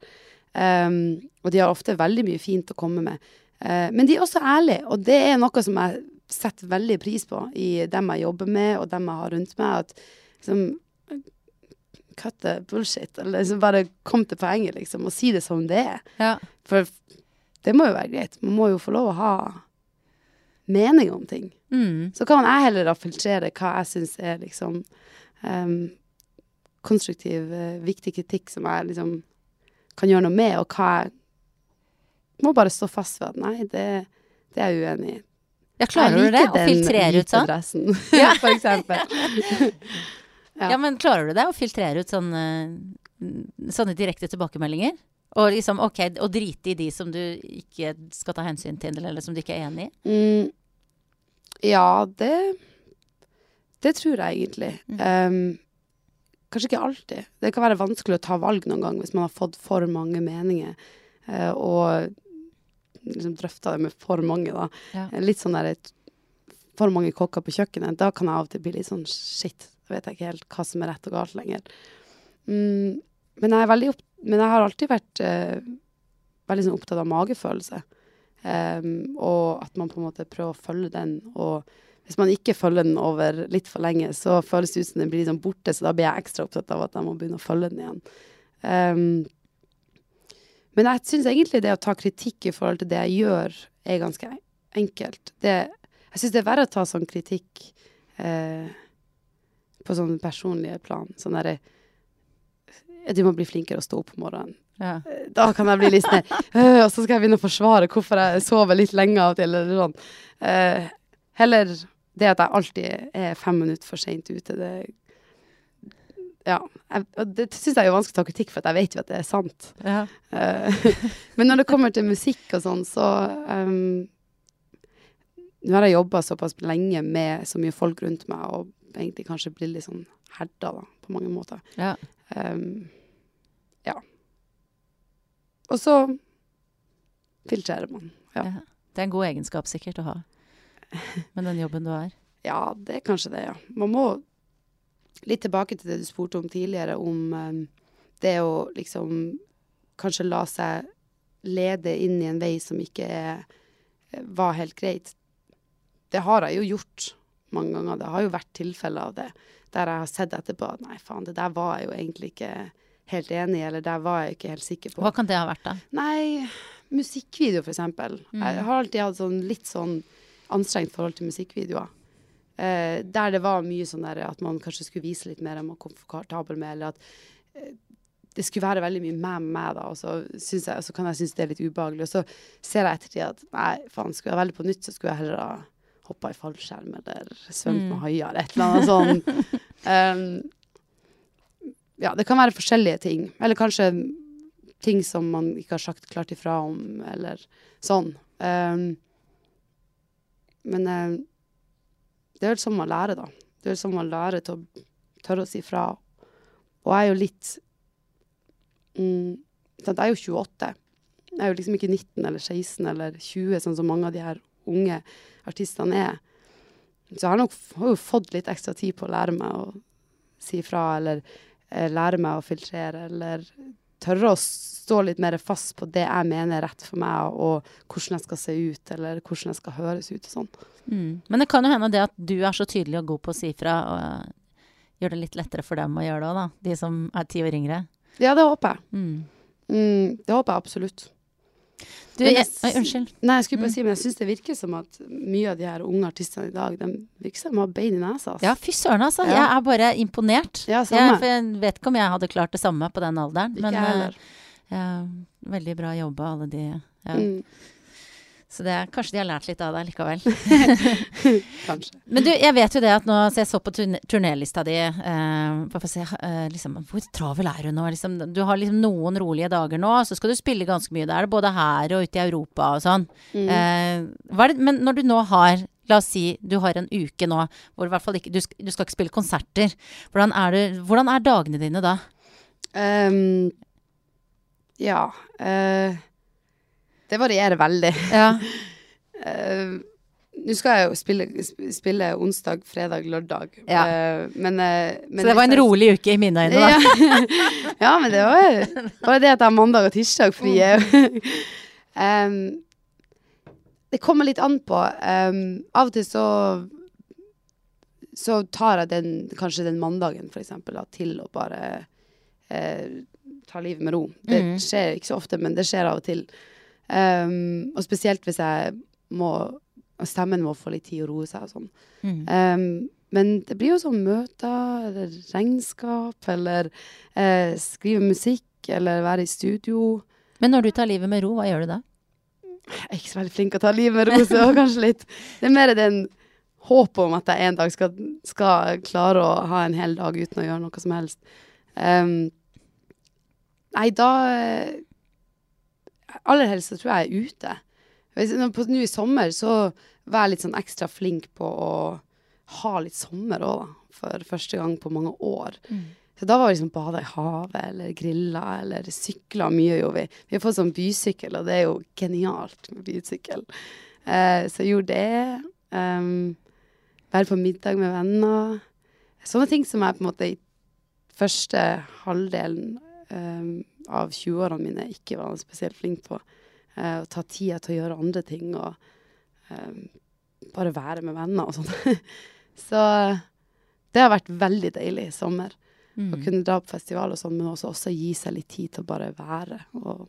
Um, og de har ofte veldig mye fint å komme med. Eh, men de er også ærlige, og det er noe som jeg setter veldig pris på i dem jeg jobber med, og dem jeg har rundt meg. At liksom Cut the bullshit. Eller liksom bare kom til poenget, liksom, og si det som det er. Ja. For det må jo være greit. Man må jo få lov å ha mening om ting. Mm. Så kan jeg heller da filtrere hva jeg syns er liksom um, konstruktiv, eh, viktig kritikk som jeg liksom kan gjøre noe med, og hva jeg må bare stå fast ved at nei, det, det er jeg uenig i. Ja, klarer du det? Å filtrere ut sånn? (laughs) Ja. for eksempel. (laughs) Ja. Ja. men klarer du det? Å filtrere ut sånne, sånne direkte tilbakemeldinger? Og liksom, ok, og drite i de som du ikke skal ta hensyn til, eller som du ikke er enig i? Mm, ja, det Det tror jeg egentlig. Em, kanskje ikke alltid. Det kan være vanskelig å ta valg noen gang hvis man har fått for mange meninger. Uh, og liksom drøfta det med for mange, da. Ja. Litt sånn der For mange kokker på kjøkkenet. Da kan jeg av og til bli litt sånn shit. Da vet jeg ikke helt hva som er rett og galt lenger. Mm, men, jeg opp, men jeg har alltid vært eh, veldig sånn opptatt av magefølelse. Um, og at man på en måte prøver å følge den. Og hvis man ikke følger den over litt for lenge, så føles det ut som den blir liksom borte, så da blir jeg ekstra opptatt av at jeg må begynne å følge den igjen. Em, men jeg syns egentlig det å ta kritikk i forhold til det jeg gjør, er ganske enkelt. Det, jeg syns det er verre å ta sånn kritikk eh, på sånn personlige plan. Sånn derre Du må bli flinkere å stå opp om morgenen. Ja. Da kan jeg bli litt sånn «Øh, Og så skal jeg begynne å forsvare hvorfor jeg sover litt lenge av og til, eller sånn. Eh, heller det at jeg alltid er fem minutter for seint ute, det Ja. Jeg, det syns jeg er jo vanskelig å ta kritikk for, at jeg vet jo at det er sant. Ja. Uh, (laughs) men når det kommer til musikk og sånn, så um, Nå har jeg jobba såpass lenge med så mye folk rundt meg, og egentlig kanskje blitt litt sånn herda, da, på mange måter. Ja. Um, ja. Og så filtrerer man. Ja. Ja. Det er en god egenskap sikkert å ha med den jobben du har. ja, det er kanskje det, ja. Man må litt tilbake til det du spurte om tidligere, om um, det å liksom kanskje la seg lede inn i en vei som ikke er, var helt greit. Det har jeg jo gjort mange ganger. Det har jo vært tilfeller av det der jeg har sett etterpå at nei, faen, det der var jeg jo egentlig ikke helt enig i, eller der var jeg ikke helt sikker på. Hva kan det ha vært, da? Nei, musikkvideo, for eksempel. Mm. Jeg har alltid hatt sånn litt sånn anstrengt forhold til musikkvideoer. Eh, der det var mye sånn der at man kanskje skulle vise litt mer enn man var komfortabel med, eller at eh, det skulle være veldig mye med meg, da, og så, jeg, og så kan jeg synes det er litt ubehagelig. Og så ser jeg ettertid at nei, faen, skulle jeg velge på nytt, så skulle jeg heller ha hoppa i fallskjerm eller svømt Mm. med haier eller et eller annet sånt. Um, (laughs) ja, det kan være forskjellige ting. Eller kanskje ting som man ikke har sagt klart ifra om, eller sånn. Um, men um, det er jo sånn man lærer, da. Det er jo sånn man lærer til å tørre å si fra. Og jeg er jo litt mm, Jeg er jo 28. Jeg er jo liksom ikke 19 eller 16 eller 20, sånn som mange av de her unge artistene er. Så jeg har nok har jo fått litt ekstra tid på å lære meg å si fra, eller eh, lære meg å filtrere, eller tørre å stå litt mer fast på det jeg mener er rett for meg, og hvordan jeg skal se ut, eller hvordan jeg skal høres ut og sånn. Mm. Men det kan jo hende det at du er så tydelig og god på å si fra, og gjør det litt lettere for dem å gjøre det òg, da. De som er ti år yngre. Ja, det håper jeg. Mm. Mm, det håper jeg absolutt. Du, jeg, jeg- unnskyld. Nei, jeg skulle bare Mm. si, men jeg syns det virker som at mye av de her unge artistene i dag, de virker som de har bein i nesa. Altså. Ja, fy søren, altså. Ja. Jeg er bare imponert. Ja, Jeg, jeg vet ikke om jeg hadde klart det samme på den alderen. Ikke men jeg ja, veldig bra jobba, alle de. Ja. Mm, Så det, kanskje de har lært litt av deg likevel. (laughs) kanskje. Men du, jeg vet jo det at nå Så jeg så på turne- turnélista di eh, for å se eh, liksom, Hvor travel er du nå? Liksom, du har liksom noen rolige dager nå, så skal du spille ganske mye. Da er det både her og ute i Europa og sånn. Mm. Eh, det, men når du nå har La oss si du har en uke nå hvor i hvert fall ikke Du, skal, du skal ikke spille konserter. Hvordan er, du, hvordan er dagene dine da? Um, ja eh, Det varierer veldig. Ja. uh, (laughs) Nå skal jeg jo spille, spille onsdag, fredag, lørdag. Ja. Eh, men, eh, men Så det var en rolig uke i mine øyne, da. Ja. (laughs) men det var (laughs) bare det at jeg har mandag og tirsdag fri. er jo- det kommer litt an på. Um, av og til så så tar jeg den, kanskje den mandagen for eksempel, da, til å bare uh, ta livet med ro. Det Mhm. skjer ikke så ofte, men det skjer av og til. Em, og spesielt hvis jeg må Stemmen må få litt tid å roe seg og sånn. Mm. Um, men det blir jo sånn møter, eller regnskap, eller eh, skrive musikk, eller være i studio. Men når du tar livet med ro, hva gjør du da? Jeg er ikke så veldig flink til å ta livet med ro, så kanskje litt Det er mer den håpet om at jeg en dag skal, skal klare å ha en hel dag uten å gjøre noe som helst. Um, nei, da eh, Aller helst så tror jeg jeg er ute. Nå i sommer så var jeg litt sånn ekstra flink på å ha litt sommer òg, da. For første gang på mange år. Så da var det liksom bada i havet, eller grilla, eller sykla mye, gjorde vi. Vi har fått sånn bysykkel, og det er jo genialt med bysykkel. Eh, så jeg gjorde det. Um, være på middag med venner. Sånne ting som jeg på en måte i første halvdelen um, av 20-årene mine ikke var spesielt flink på. Eh, å ta tida til å gjøre andre ting, og um, bare være med venner og sånn. (laughs) så det har vært veldig deilig i sommer. Å Mm. kunne dra på festival og sånn, men også, også gi seg litt tid til å bare være. Og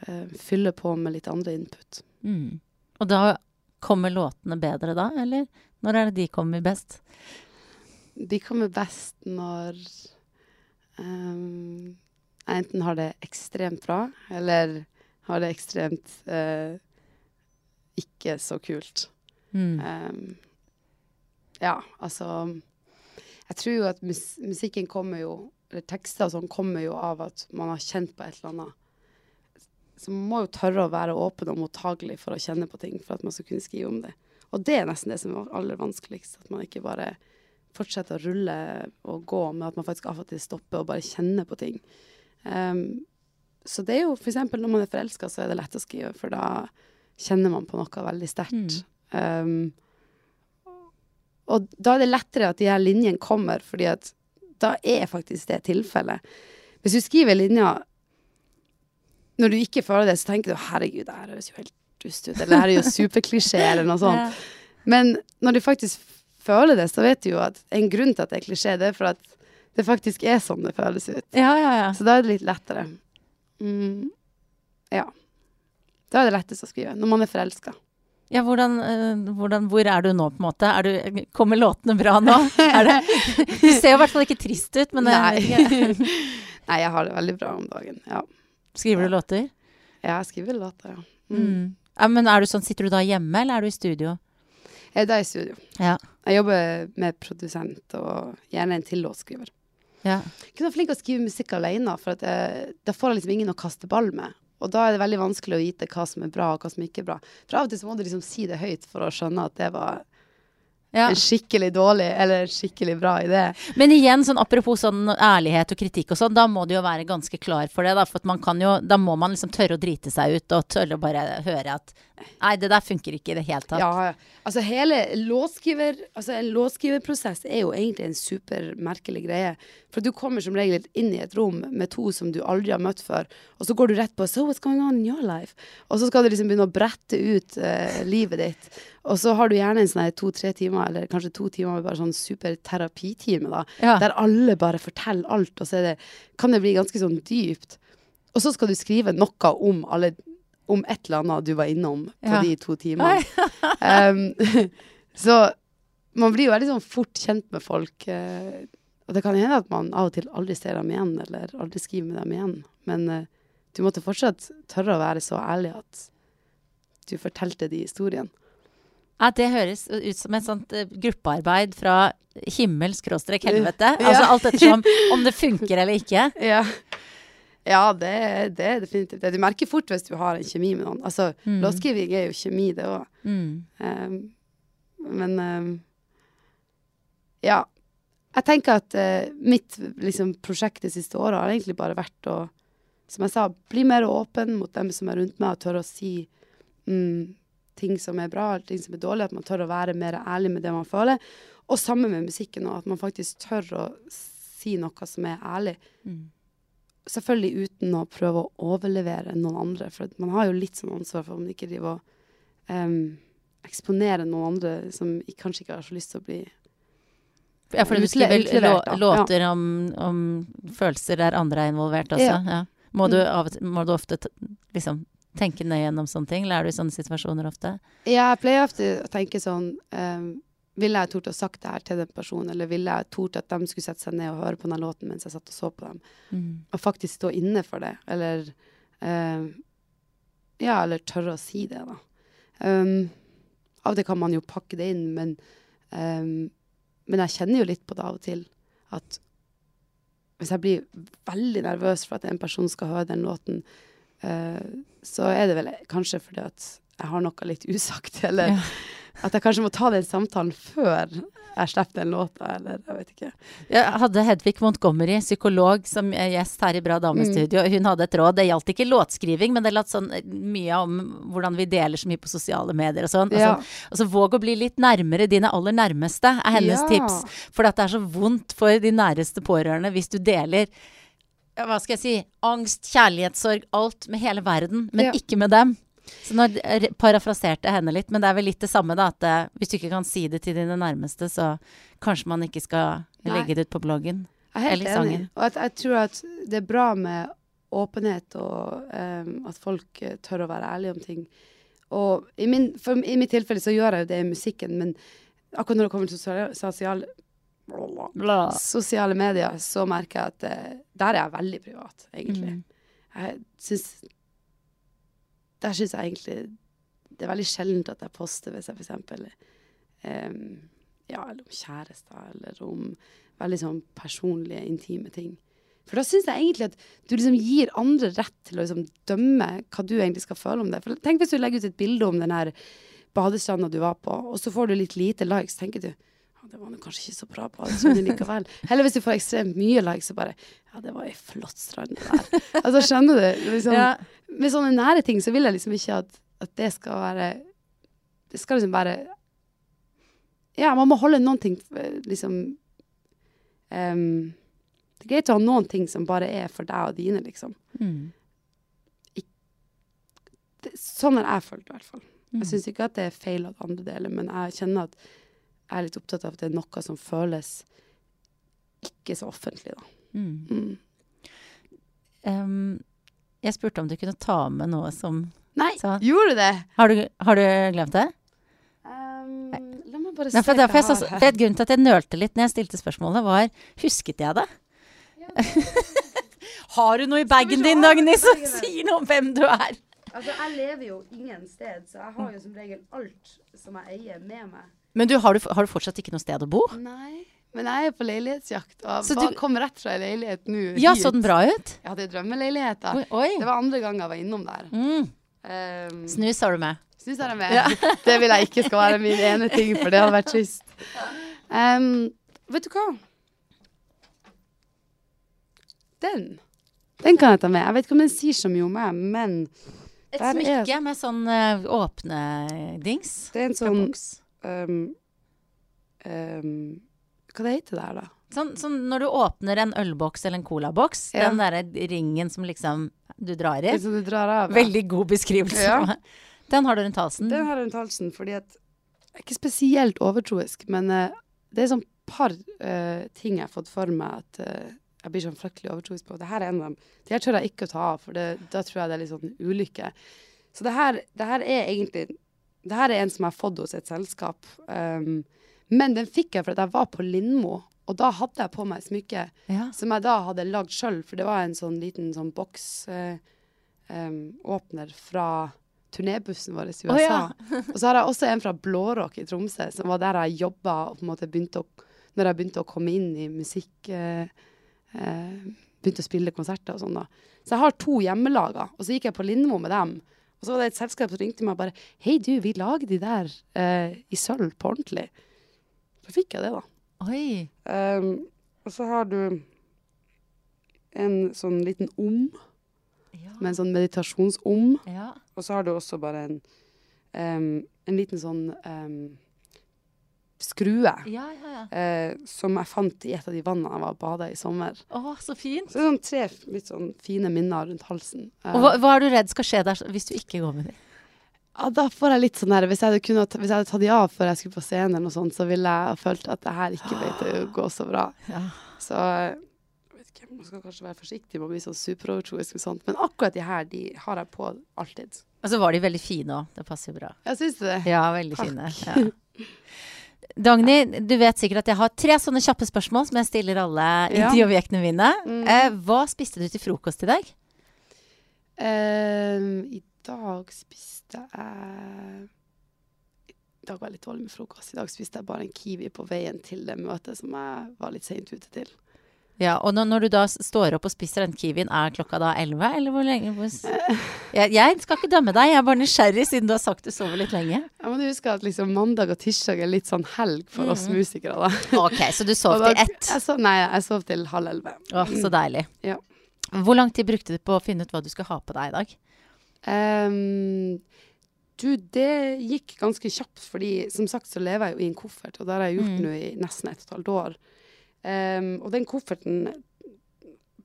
eh, fylle på med litt andre input. Mm. Og da kommer låtene bedre da, eller? Når er det de kommer best? De kommer best når jeg enten har det ekstremt bra, eller har det ekstremt eh, ikke så kult. Mm. Um, ja, altså Jeg tror jo at mus musikken kommer jo Eller tekster og sånn kommer jo av at man har kjent på et eller annet. Så man må jo tørre å være åpen og mottagelig for å kjenne på ting, for at man skal kunne skrive om det. Og det er nesten det som er aller vanskeligst. At man ikke bare fortsetter å rulle og gå, men at man faktisk av og til stopper og bare kjenner på ting. Ehm, så det er jo f.eks. når man er forelska, så er det lett å skrive, for da kjenner man på noe veldig sterkt. Mm. Um, Og da er det lettere at de her linjene kommer, fordi at da er faktisk det tilfellet. Hvis du skriver linja når du ikke føler det, så tenker du herregud, det her høres jo helt dust ut, eller det her er jo (laughs) superklisjé, eller noe sånt. Men når du faktisk føler det, så vet du jo at en grunn til at det er klisjé, det er for at det faktisk er sånn det føles ut. Ja, ja, ja. Så da er det litt lettere. Mm, ja. Da er det lettest å skrive. Når man er forelska. Ja, hvordan, eh, hvordan, hvor er du nå, på en måte? Du, kommer låtene bra nå? Det, (laughs) du ser jo i hvert fall ikke trist ut, men det, Nei. (laughs) Nei, jeg har det veldig bra om dagen. Ja. Skriver du låter? Ja, jeg skriver låter, ja. Mm. Mm. ja. Men er du sånn, sitter du da hjemme, eller er du i studio? Jeg er da i studio. Ja. Jeg jobber med produsent og gjerne en til låtskriver. Ja. Jeg kunne vært flink til å skrive musikk alene, for at jeg, da får jeg liksom ingen å kaste ball med. Og da er det veldig vanskelig å vite hva som er bra, og hva som ikke er bra. For av og til så må du liksom si det høyt for å skjønne at det var ja. en skikkelig dårlig eller en skikkelig bra idé. Men igjen, sånn apropos sånn ærlighet og kritikk og sånn, da må du jo være ganske klar for det, da. For at man kan jo, da må man liksom tørre å drite seg ut, og tørre å bare høre at Nei, det der funker ikke i det hele tatt. Ja, altså hele låtskriver Altså en låtskriverprosess er jo egentlig en supermerkelig greie. For du kommer som regel inn i et rom med to som du aldri har møtt før, og så går du rett på So what's going on in your life? Og så skal du liksom begynne å brette ut uh, livet ditt. Og så har du gjerne en sånn to-tre timer, eller kanskje to timer med bare sånn superterapitime, da. Ja. Der alle bare forteller alt, og så det, kan det bli ganske sånn dypt. Og så skal du skrive noe om alle om et eller annet du var innom på Ja. de to timene. um, (laughs) (laughs) så man blir jo veldig sånn fort kjent med folk. Uh, og det kan hende at man av og til aldri ser dem igjen, eller aldri skriver med dem igjen. Men uh, du måtte fortsatt tørre å være så ærlig at du fortalte de historiene. Ja, det høres ut som et sånt eh, gruppearbeid fra himmel skråstrek helvete. Altså alt ettersom (laughs) om det funker eller ikke. Ja, ja det, det er definitivt det. Du merker fort hvis du har en kjemi med noen. Altså, Mm. Låtskriving er jo kjemi, det òg. Mm. Um, men um, ja. Jeg tenker at uh, mitt liksom, prosjekt de siste året har egentlig bare vært å, som jeg sa, bli mer åpen mot dem som er rundt meg, og tørre å si mm, ting som er bra, ting som er dårlig. At man tør å være mer ærlig med det man føler. Og sammen med musikken òg, at man faktisk tør å si noe som er ærlig. Mm. Selvfølgelig uten å prøve å overlevere noen andre, for man har jo litt sånn ansvar for om man ikke driver og um, eksponerer noen andre som kanskje ikke har så lyst til å bli Ja, for du skriver lå låter om, om følelser der andre er involvert også. Ja. Ja. Må, du Mm. av, må du ofte liksom tenke nøye gjennom sånne ting? Eller er du i sånne situasjoner ofte? Ja, jeg pleier ofte å tenke sånn um, Ville jeg tort å sagt det her til den personen, eller ville jeg tort at de skulle sette seg ned og høre på den låten mens jeg satt og så på dem? Mm. Og faktisk stå inne for det, eller uh, Ja, eller tørre å si det, da. Um, av det kan man jo pakke det inn, men um, Men jeg kjenner jo litt på det av og til at hvis jeg blir veldig nervøs for at en person skal høre den låten, uh, så er det vel kanskje fordi at jeg har noe litt usagt, (laughs) eller Ja. At jeg kanskje må ta den samtalen før jeg slipper den låta, eller jeg vet ikke. Jeg hadde Hedvig Montgomery, psykolog, som gjest her i Bra damestudio. Hun hadde et råd. Det gjaldt ikke låtskriving, men det gjaldt sånn eh, mye om hvordan vi deler så mye på sosiale medier og sånn. Ja. Altså, altså våg å bli litt nærmere dine aller nærmeste, er hennes Ja. tips. For det er så vondt for de næreste pårørende hvis du deler hva skal jeg si, angst, kjærlighetssorg, alt med hele verden, men Ja. ikke med dem. Så nå parafraserte jeg henne litt, men det er vel litt det samme, da. At eh, hvis du ikke kan si det til dine nærmeste, så kanskje man ikke skal legge det ut på bloggen. Jeg er helt Eller enig. sangen. Og at jeg tror at det er bra med åpenhet, og um, at folk eh, tør å være ærlige om ting. Og i, min, for, i mitt tilfelle så gjør jeg jo det i musikken, men akkurat når det kommer til sosiale, sosiale, sosiale medier, så merker jeg at uh, der er jeg veldig privat, egentlig. Mm. Jeg syns Der syns jeg egentlig det er veldig sjeldent at jeg poster hvis jeg f.eks. Um, Ja, eller om kjærester, eller om veldig sånn personlige, intime ting. For da syns jeg egentlig at du liksom gir andre rett til å liksom dømme hva du egentlig skal føle om det. For tenk hvis du legger ut et bilde om den her badestranda du var på, og så får du litt lite likes, tenker du det var kanskje ikke så bra på badestrand likevel. Heller hvis du får ekstremt mye likes, så bare ja, det var ei flott strand det der. altså, skjønner du? Liksom, Ja. Med sånne nære ting så vil jeg liksom ikke at, at det skal være Det skal liksom være Ja, man må holde noen ting eh, liksom um, Det er greit å ha noen ting som bare er for deg og dine, liksom. Mm. Det, sånn har jeg følt, i hvert fall. Mm. Jeg syns ikke at det er feil at andre deler, men jeg kjenner at jeg er litt opptatt av at det er noe som føles ikke så offentlig, da. Mm. Mm. Um, jeg spurte om du kunne ta med noe som Nei, Sant. gjorde du det? Har du, har du glemt det? Um, la meg bare se det hva jeg, så, har for her. Grunnen til at jeg nølte litt når jeg stilte spørsmålet, var Husket jeg det? (laughs) har du noe i bagen din, Dagny, som sier noe om hvem du er? Altså, jeg lever jo ingen sted, så jeg har jo som regel alt som jeg eier med meg. Men du, har, du, har du fortsatt ikke noe sted å bo? Nei, men jeg er på leilighetsjakt, og Så bare du- kom rett fra ei leilighet nå Ja, så den bra ut? Jeg hadde drømmeleilighet da. Oi. Det var andre gang jeg var innom der. Mm. Um, Snus har du med. Snus er jeg med. (laughs) Det vil jeg ikke skal være min ene ting, for det hadde vært trist. Um, vet du hva? Den. Den kan jeg ta med. Jeg vet ikke om den sier så mye om meg, men Et smykke er- med sånn uh, åpne dings. det er en sånn. Um, um, Hva det heter det her, da? Sånn, sånn når du åpner en ølboks eller en colaboks, Ja. den derre ringen som liksom du drar i. Du drar av. ja. Veldig god beskrivelse. Ja. (laughs) Den har du rundt halsen. Den har jeg rundt halsen fordi at Jeg er ikke spesielt overtroisk, men uh, det er sånn par uh, ting jeg har fått for meg at uh, jeg blir sånn fryktelig overtroisk på. Det her er en av dem. De her tør jeg ikke å ta av, for det, da tror jeg det er litt sånn ulykke. Så det her, det her er egentlig Det her er en som jeg har fått hos et selskap. Um, men den fikk jeg fordi jeg var på Lindmo, og da hadde jeg på meg smykke Ja. som jeg da hadde lagd sjøl, for det var en sånn liten sånn boksåpner fra turnébussen vår i USA. Oh, ja. og så har jeg også en fra Blårock i Tromsø, som var der jeg jobba og på en måte begynte å Når jeg begynte å komme inn i musikk Uh, eh, Begynte å spille konserter og sånn, da. Så jeg har to hjemmelaga, og så gikk jeg på Lindmo med dem. Og så var det et selskap som ringte meg og bare Hei, du, vi lager de der eh, i sølv på ordentlig. Så fikk jeg det, da. Oi. Um, og så har du en sånn liten om, Ja. med en sånn meditasjons-om. ja. Og så har du også bare en, um, en liten sånn um, skrue. Ja, ja, ja. eh, som jeg fant i et av de vannene jeg var og bada i sommer. Å, så fint. Så det er sånn tre litt sånn fine minner rundt halsen. Eh, Og hva, hva er du redd skal skje der hvis du ikke går med dem? ja, da får jeg litt sånn der Hvis jeg kunnet, hvis jeg hadde tatt de av før jeg skulle på scenen, eller noe sånt, så ville jeg følt at det her ikke ble til å gå så bra. Ja. Så jeg vet ikke, man skal kanskje være forsiktig med å bli så superovertroisk med sånt, men akkurat de her, de har jeg på alltid. Og så var de veldig fine òg. Det passer jo bra. Jeg syns det. Ja, veldig Takk. fine. Ja. (laughs) Dagny, du vet sikkert at jeg har tre sånne kjappe spørsmål som jeg stiller alle intervjuobjektene mine. Mm. Eh, hva spiste du til frokost i dag? Um, I dag spiste jeg I dag var jeg litt dårlig med frokost. I dag spiste jeg bare en kiwi på veien til det møtet som jeg var litt seint ute til. Ja, Og når, når du da står opp og spiser den kiwien, er klokka da elleve, eller hvor lenge? (laughs) Jeg, jeg skal ikke dømme deg, jeg er bare nysgjerrig siden du har sagt du sover litt lenge. Jeg må huske at liksom mandag og tirsdag er litt sånn helg for oss Mm. musikere. da. (laughs) Ok, så du sov da- til ett. Jeg sov, nei, jeg sov til halv elleve. Å, så deilig. Ja. Hvor lang tid brukte du på å finne ut hva du skulle ha på deg i dag? Um, du, det gikk ganske kjapt, fordi som sagt så lever jeg jo i en koffert, og det har jeg gjort Mm. nå i nesten et og et halvt år. Ehm, og den kofferten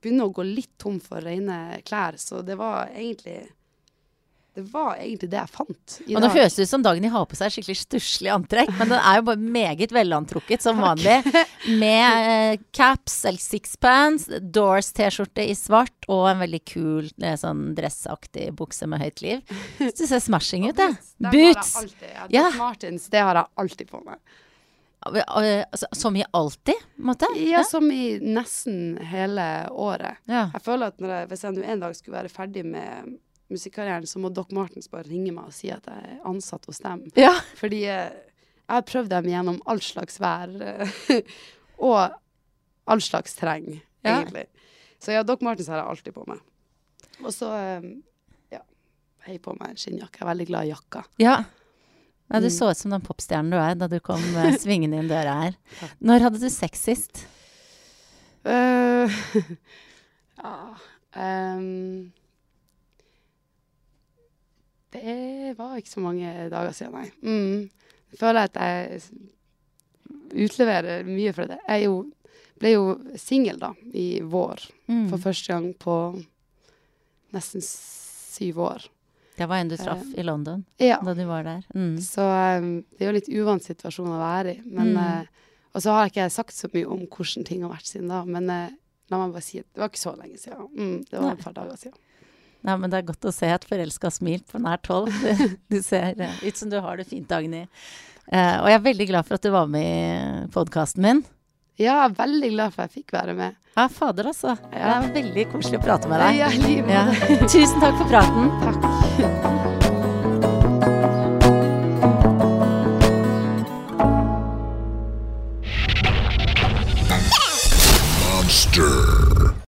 begynner å gå litt tom for rene klær, så det var egentlig det var egentlig det jeg fant i Og nå høres det ut som Dagny har på seg skikkelig stusslig antrekk, men den er jo bare meget velantrukket som vanlig. Med eh, caps eller sixpants, Doors-T-skjorte i svart og en veldig kul eh, sånn dressaktig bukse med høyt liv. Så det ser smashing ut, det. Boots! alltid, ja. Ja. Doc det har jeg alltid på meg. Eh, altså, Som i alltid, måte? Ja, som i nesten hele året. Ja. Jeg føler at jeg, hvis jeg en dag skulle være ferdig med musikkarrieren, så må Doc Martens bare ringe meg og si at jeg er ansatt hos dem. ja. Fordi eh, jeg har prøvd dem gjennom all slags vær. eh, (laughs) og all slags terreng, Ja. egentlig. Så ja, Doc Martens har jeg alltid på meg. Og så ja, jeg har på meg en skinnjakke. Jeg er veldig glad i jakka. ja. Ja, du Mm. så ut som den popstjernen du er da du kom eh, svingende inn døra her. Når hadde du sex sist? Uh, (laughs) ja um, Det var ikke så mange dager siden, nei. Mm. Jeg føler at jeg utleverer mye for det. Jeg jo, ble jo singel, da, i vår. Mm. For første gang på nesten syv år. Det var en du traff i London Ja. da du var der. Mm. Så um, det er jo litt uvant situasjon å være i. Men, Mm. uh, og så har ikke jeg sagt så mye om hvordan ting har vært siden da. Men uh, la meg bare si at det var ikke så lenge siden. Mm, det var Nei. et par dager siden. Nei, men det er godt å se et forelska smil på nært hold. (laughs) Du, ser ut som du har det fint, Dagny. Og jeg er veldig glad for at du var med i podkasten min. Ja, veldig glad for at jeg fikk være med. Ja, fader, altså. Det er veldig koselig å prate med deg. Ja, Ja. (laughs) Tusen takk for praten. Takk.